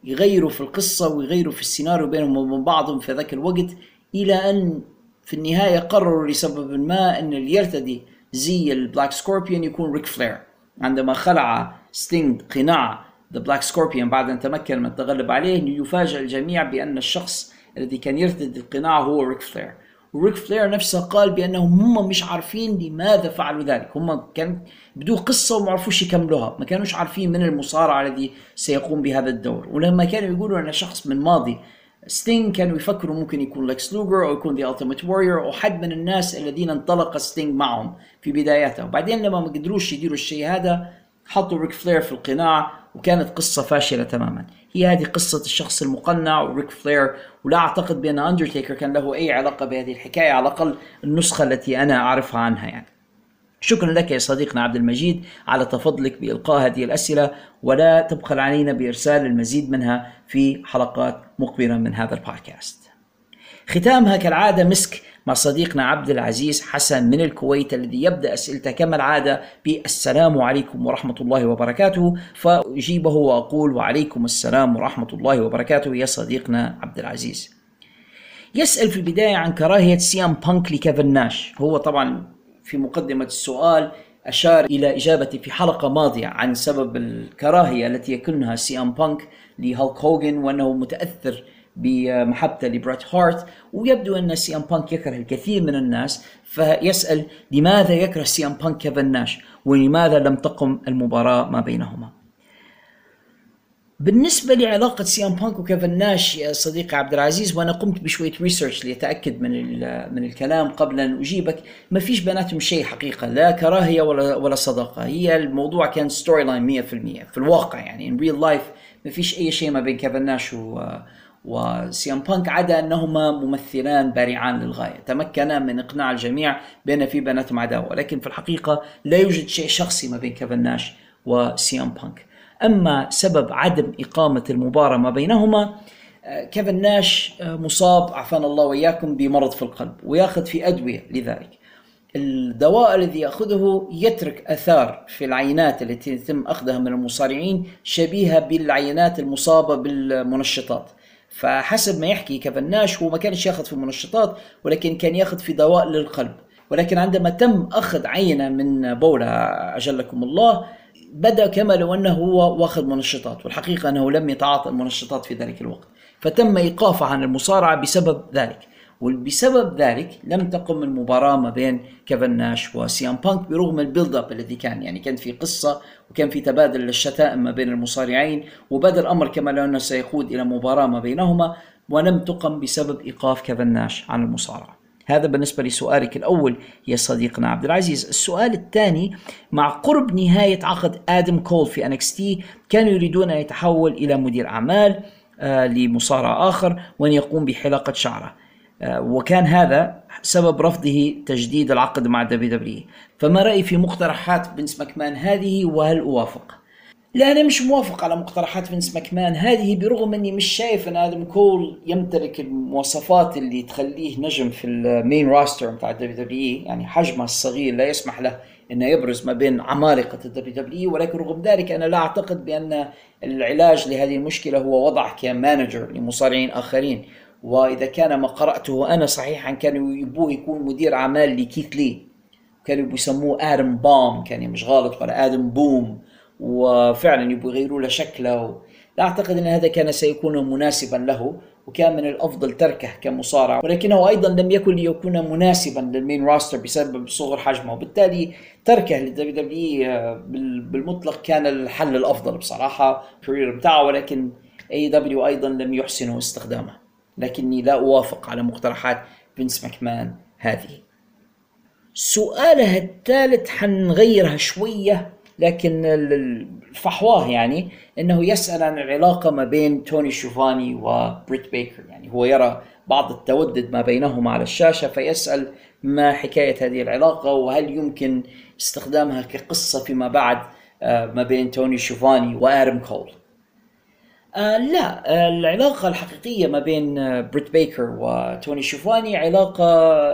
S1: يغيروا في القصة ويغيروا في السيناريو بينهم وبين بعضهم في ذاك الوقت إلى أن في النهاية قرروا لسبب ما أن اللي يرتدي زي ال Black Scorpion يكون ريك فلير عندما خلع ستينج قناع The Black Scorpion بعد أن تمكن من التغلب عليه يفاجئ الجميع بأن الشخص الذي كان يرتدي القناع هو ريك فلير وريك فلير نفسه قال بأنهم هم مش عارفين لماذا فعلوا ذلك. هم كان بدو قصة وما عرفوش يكملوها. ما كانوش عارفين من المصارع الذي سيقوم بهذا الدور. ولما كانوا يقولوا أن شخص من ماضي ستينج كانوا يفكروا ممكن يكون لكس لوجر أو يكون The Ultimate Warrior أو حد من الناس الذين انطلق ستينج معهم في بداياته. وبعدين لما ما قدروش يديروا الشيء هذا حطوا ريك فلير في القناع وكانت قصة فاشلة تماما. هي هذه قصة الشخص المقنع وريك فلير ولا أعتقد بأن أندرتيكر كان له أي علاقة بهذه الحكاية على الأقل النسخة التي أنا أعرفها عنها يعني. شكرا لك يا صديقنا عبد المجيد على تفضلك بإلقاء هذه الأسئلة ولا تبخل علينا بإرسال المزيد منها في حلقات مقبلة من هذا البودكاست. ختامها كالعادة مسك مع صديقنا عبد العزيز حسن من الكويت الذي يبدأ اسئلته كما العادة بالسلام عليكم ورحمة الله وبركاته فأجيبه وأقول وعليكم السلام ورحمة الله وبركاته يا صديقنا عبد العزيز. يسأل في البداية عن كراهية سي إم بانك لكيفن ناش، هو طبعا في مقدمة السؤال أشار إلى إجابتي في حلقة ماضية عن سبب الكراهية التي يكنها سي إم بانك لهالك هوجن وأنه متأثر بمحبته لبريت هارت ويبدو أن سي إم بانك يكره الكثير من الناس فيسأل لماذا يكره سي إم بانك كيفن ناش ولماذا لم تقم المباراة ما بينهما. بالنسبة لعلاقة سي إم بانك وكيفن ناش يا صديقي عبد العزيز وأنا قمت بشوية research لاتاكد من من الكلام قبل أن أجيبك. ما فيش بيناتهم شيء حقيقة لا كراهية ولا ولا صداقة. هي الموضوع كان storyline 100% في الواقع يعني in real life ما فيش أي شيء ما بين كيفن ناش و وسي إم بانك عدا أنهما ممثلان بارعان للغاية، تمكنا من إقناع الجميع بأن في بيناتهم عداوه، لكن في الحقيقة لا يوجد شيء شخصي ما بين كيفن ناش وسيام بانك. أما سبب عدم إقامة المباراة ما بينهما كيفن ناش مصاب عافانا الله وإياكم بمرض في القلب وياخذ في أدوية لذلك. الدواء الذي يأخذه يترك آثار في العينات التي يتم أخذها من المصارعين شبيهة بالعينات المصابة بالمنشطات. فحسب ما يحكي كفناش هو ما كانش ياخذ في منشطات ولكن كان ياخذ في دواء للقلب. ولكن عندما تم أخذ عينة من بولا أجلكم الله بدأ كما لو أنه هو واخذ منشطات والحقيقة أنه لم يتعاطى المنشطات في ذلك الوقت. فتم إيقافه عن المصارعة بسبب ذلك. وبسبب ذلك لم تقم المباراة ما بين كيفن ناش وسي إم بانك برغم ال build up الذي كان يعني كان في قصة وكان في تبادل للشتائم ما بين المصارعين وبدا الامر كما لو انه سيقود إلى مباراة ما بينهما ولم تقم بسبب إيقاف كيفن ناش عن المصارعة. هذا بالنسبة لسؤالك الأول يا صديقنا عبد العزيز السؤال الثاني مع قرب نهاية عقد آدم كول في NXT كانوا يريدون أن يتحول إلى مدير أعمال آه، لمصارع آخر وأن يقوم بحلاقة شعره وكان هذا سبب رفضه تجديد العقد مع WWE فما رأيي في مقترحات فينس ماكمان هذه وهل أوافق؟ لا أنا مش موافق على مقترحات فينس ماكمان هذه برغم أني مش شايف أن آدم كول يمتلك المواصفات اللي تخليه نجم في ال main roster بتاع ال WWE يعني حجمه الصغير لا يسمح له أنه يبرز ما بين عمالقة ال WWE ولكن رغم ذلك أنا لا أعتقد بأن العلاج لهذه المشكلة هو وضع ك manager لمصارعين آخرين. وإذا كان ما قرأته أنا صحيحا كانوا يبوه يكون مدير أعمال لكيث لي. كانوا بيسموه آدم بام كان مش غلط ولا آدم بوم. وفعلا يبغوا يغيروا له شكله. لا أعتقد إن هذا كان سيكون مناسبا له وكان من الأفضل تركه كمصارع. ولكنه أيضا لم يكن ليكون مناسبا لل main roster بسبب صغر حجمه. وبالتالي تركه لل WWE آه، بالمطلق كان الحل الأفضل بصراحة ال career بتاعه ولكن AEW أيضا لم يحسنوا استخدامه. لكني لا أوافق على مقترحات فينس ماكمان هذه. سؤاله الثالث حنغيرها شوية لكن الفحواه يعني إنه يسأل عن العلاقة ما بين توني شوفاني وبريت بيكر. يعني هو يرى بعض التودد ما بينهما على الشاشة فيسأل ما حكاية هذه العلاقة وهل يمكن استخدامها كقصة فيما بعد آه، ما بين توني شوفاني وادم كول. آه لا آه العلاقة الحقيقية ما بين بريت بيكر وتوني شوفاني علاقة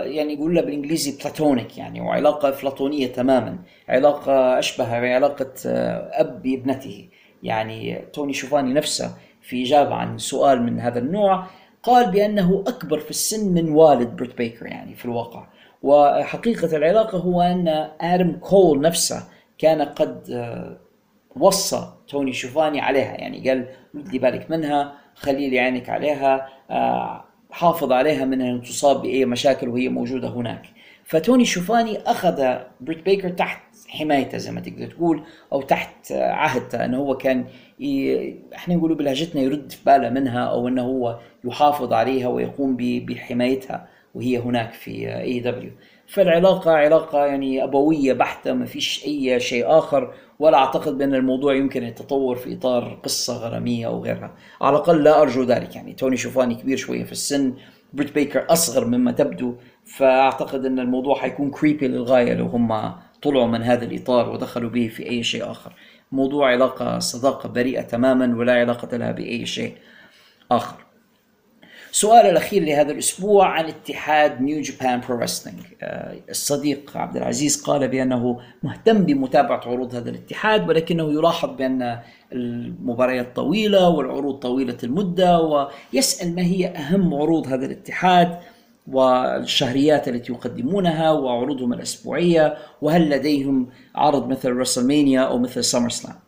S1: يعني يقول لها بالإنجليزي platonic يعني وعلاقة افلاطونية تماما علاقة أشبه بعلاقة آه أب بابنته يعني توني شوفاني نفسه في إجابة عن سؤال من هذا النوع قال بأنه أكبر في السن من والد بريت بيكر يعني في الواقع. وحقيقة العلاقة هو أن آدم كول نفسه كان قد وصى توني شوفاني عليها يعني قال رد بالك منها خلي لي عينك عليها آه، حافظ عليها من أن تصاب بأي مشاكل وهي موجودة هناك. فتوني شوفاني أخذ بريت بيكر تحت حمايته زي ما تقدر تقول أو تحت عهدته إنه هو كان ي... إحنا نقولوا بلهجتنا يرد في باله منها أو إنه هو يحافظ عليها ويقوم بحمايتها وهي هناك في AEW فالعلاقة علاقة يعني أبوية بحتة ما فيش أي شيء آخر. ولا أعتقد بأن الموضوع يمكن يتطور في إطار قصة غرامية أو غيرها. على الأقل لا أرجو ذلك يعني. توني شوفاني كبير شوية في السن. بريت بيكر أصغر مما تبدو. فأعتقد أن الموضوع حيكون كريبي للغاية لو هم طلعوا من هذا الإطار ودخلوا به في أي شيء آخر. موضوع علاقة صداقة بريئة تماما ولا علاقة لها بأي شيء آخر. السؤال الأخير لهذا الأسبوع عن اتحاد نيو جابان برو رسلينج الصديق عبد العزيز قال بأنه مهتم بمتابعة عروض هذا الاتحاد ولكنه يلاحظ بأن المباريات طويلة والعروض طويلة المدة ويسأل ما هي أهم عروض هذا الاتحاد والشهريات التي يقدمونها وعروضهم الأسبوعية وهل لديهم عرض مثل رسلمانيا أو مثل سمر سلام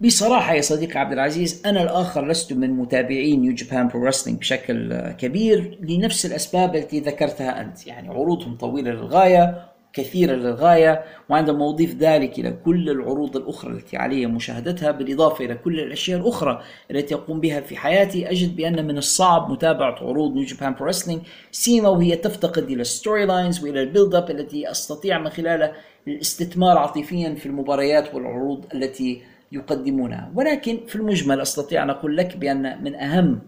S1: بصراحة يا صديقي عبد العزيز أنا الآخر لست من متابعي New Japan Pro Wrestling بشكل كبير لنفس الأسباب التي ذكرتها أنت. يعني عروضهم طويلة للغاية كثيرة للغاية وعندما أضيف ذلك إلى كل العروض الأخرى التي علي مشاهدتها بالإضافة إلى كل الأشياء الأخرى التي أقوم بها في حياتي. أجد بأن من الصعب متابعة عروض New Japan Pro Wrestling سيما وهي تفتقد إلى ال story lines وإلى ال build up التي أستطيع من خلالها الاستثمار عاطفيا في المباريات والعروض التي يقدمونها. ولكن في المجمل أستطيع أن أقول لك بأن من أهم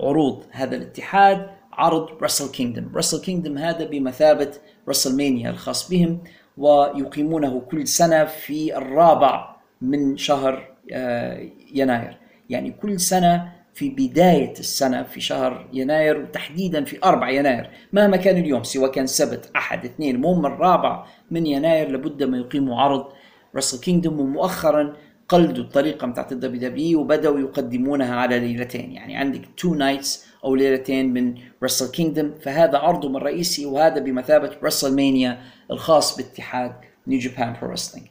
S1: عروض هذا الاتحاد عرض رسل كينجدم رسل كينجدم هذا بمثابة رسل مانيا الخاص بهم ويقيمونه كل سنة في الرابع من شهر آه، يناير. يعني كل سنة في بداية السنة في شهر يناير وتحديدا في 4 يناير. مهما كان اليوم سواء كان سبت أحد اثنين المهم الرابع من يناير لابد ما يقيموا عرض Wrestle Kingdom ومؤخرا قلدوا الطريقة بتاعت ال WW وبدأوا يقدمونها على ليلتين. يعني عندك two nights أو ليلتين من Wrestle Kingdom فهذا عرضهم الرئيسي وهذا بمثابة WrestleMania الخاص باتحاد New Japan Pro Wrestling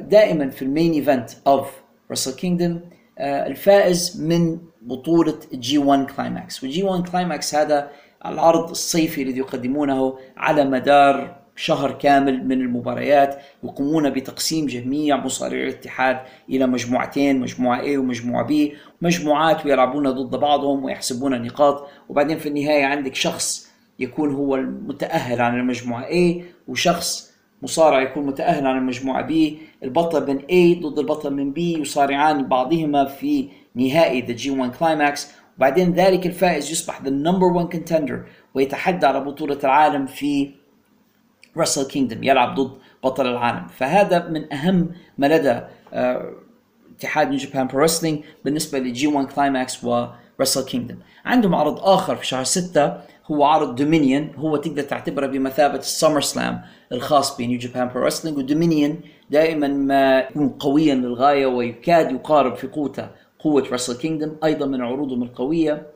S1: دائما في ال main event of Wrestle Kingdom الفائز من بطولة G1 Climax وال G1 Climax هذا العرض الصيفي الذي يقدمونه على مدار شهر كامل من المباريات يقومون بتقسيم جميع مصارعي الاتحاد إلى مجموعتين مجموعة A ومجموعة B. مجموعات ويلعبون ضد بعضهم ويحسبون نقاط. وبعدين في النهاية عندك شخص يكون هو المتأهل عن المجموعة A وشخص مصارع يكون متأهل عن المجموعة B. البطل من A ضد البطل من B يصارعان بعضهما في نهائي The G1 Climax. وبعدين ذلك الفائز يصبح the number one contender ويتحدى على بطولة العالم في Wrestle Kingdom يلعب ضد بطل العالم. فهذا من أهم ما لدى آه، اتحاد New Japan Pro Wrestling بالنسبة ل G1 Climax و Wrestle Kingdom عندهم عرض آخر في شهر 6 هو عرض Dominion هو تقدر تعتبره بمثابة ال SummerSlam الخاص ب New Japan Pro Wrestling و Dominion دائما ما يكون قويا للغاية ويكاد يقارب في قوته قوة Wrestle Kingdom أيضا من عروضهم القوية.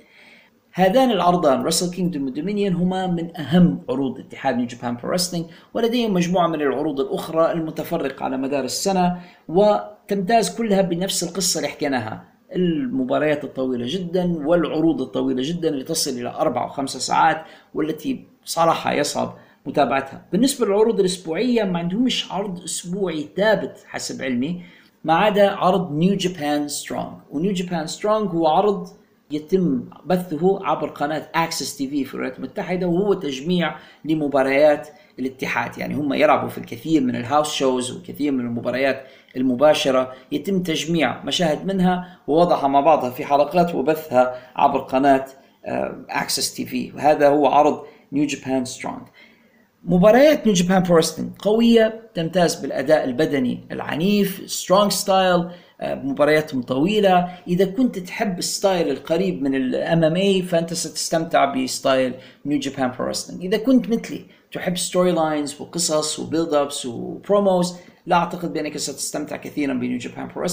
S1: هذان العرضان Wrestle Kingdom و Dominion هما من أهم عروض اتحاد New Japan Pro Wrestling ولديهم مجموعة من العروض الأخرى المتفرقة على مدار السنة وتمتاز كلها بنفس القصة اللي حكيناها. المباريات الطويلة جدا والعروض الطويلة جدا اللي تصل إلى أربع وخمسة ساعات والتي صراحة يصعب متابعتها. بالنسبة للعروض الأسبوعية ما عندهمش عرض أسبوعي ثابت حسب علمي ما عدا عرض New Japan Strong و New Japan Strong هو عرض يتم بثه عبر قناة AXS TV في الولايات المتحدة وهو تجميع لمباريات الاتحاد. يعني هم يلعبوا في الكثير من ال house shows وكثير من المباريات المباشرة. يتم تجميع مشاهد منها ووضعها مع بعضها في حلقات وبثها عبر قناة AXS TV وهذا هو عرض New Japan Strong مباريات New Japan Pro قوية تمتاز بالأداء البدني العنيف strong style مبارياتهم طويلة. إذا كنت تحب ال style القريب من ال MMA فأنت ستستمتع ب style New Japan Pro إذا كنت مثلي تحب story lines وقصص و build ups و promos لا أعتقد بأنك ستستمتع كثيرا ب New Japan Pro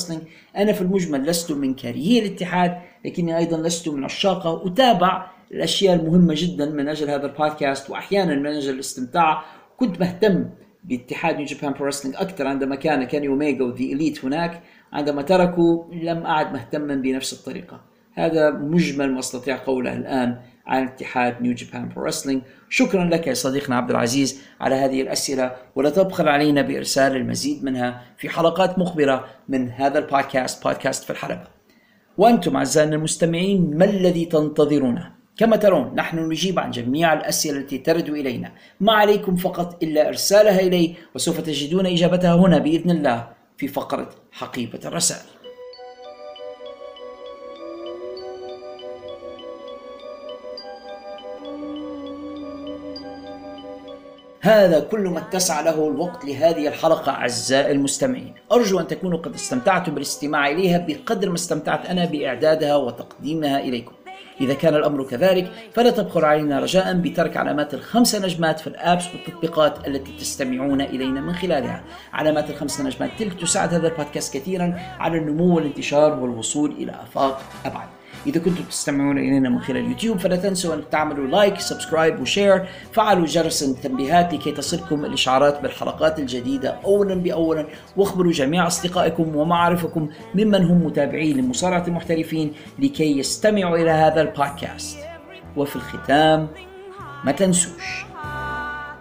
S1: أنا في المجمل لست من كارهي الاتحاد لكني أيضا لست من عشاقه أتابع الأشياء المهمة جدا من أجل هذا البودكاست واحيانا من أجل الاستمتاع. كنت مهتم باتحاد New Japan Pro أكثر عندما كان Kenny Omega و The Elite هناك. عندما تركوا لم أعد مهتما بنفس الطريقة. هذا مجمل ما أستطيع قوله الآن عن اتحاد New Japan Pro Wrestling شكرا لك يا صديقنا عبد العزيز على هذه الأسئلة ولا تبخل علينا بإرسال المزيد منها في حلقات مقبلة من هذا البودكاست بودكاست في الحلبة. وأنتم أعزائنا المستمعين ما الذي تنتظرونه؟ كما ترون نحن نجيب عن جميع الأسئلة التي ترد إلينا. ما عليكم فقط إلا إرسالها إلي وسوف تجدون إجابتها هنا بإذن الله. في فقرة حقيبة الرسائل. هذا كل ما اتسع له الوقت لهذه الحلقة أعزائي المستمعين. أرجو أن تكونوا قد استمتعتم بالاستماع إليها بقدر ما استمتعت أنا بإعدادها وتقديمها إليكم. إذا كان الأمر كذلك فلا تبخل علينا رجاء بترك علامات الخمسة نجمات في ال apps والتطبيقات التي تستمعون إلينا من خلالها. علامات الخمسة نجمات تلك تساعد هذا البودكاست كثيرا على النمو والانتشار والوصول إلى آفاق أبعد. إذا كنتم تستمعون إلينا من خلال يوتيوب فلا تنسوا أن تعملوا like subscribe و share فعلوا جرس التنبيهات لكي تصلكم الإشعارات بالحلقات الجديدة أولا بأولا. واخبروا جميع أصدقائكم ومعارفكم ممن هم متابعين لمصارعة المحترفين لكي يستمعوا إلى هذا البودكاست. وفي الختام ما تنسوش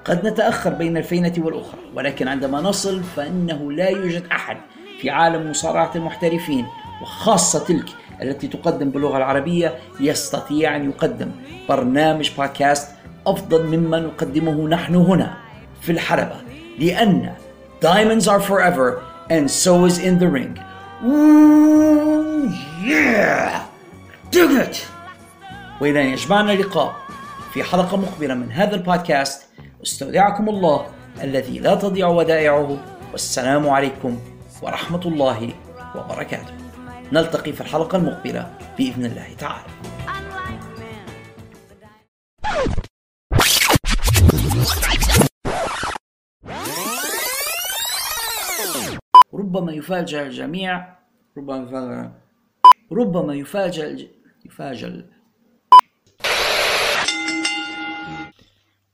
S1: قد نتأخر بين الفينة والأخرى ولكن عندما نصل فإنه لا يوجد أحد في عالم مصارعة المحترفين وخاصة تلك التي تقدم باللغة العربية يستطيع أن يقدم برنامج بودكاست أفضل مما نقدمه نحن هنا في الحلبة لأن Diamonds are forever and so is in the ring. Yeah! Dig it! وإذا يجمعنا لقاء في حلقة مقبلة من هذا البودكاست استودعكم الله الذي لا تضيع ودائعه والسلام عليكم ورحمة الله وبركاته نلتقي في الحلقة المقبلة بإذن الله تعالى. ربما يفاجأ الجميع ربما يفاجأ ربما يفاجأ الج... يفاجأ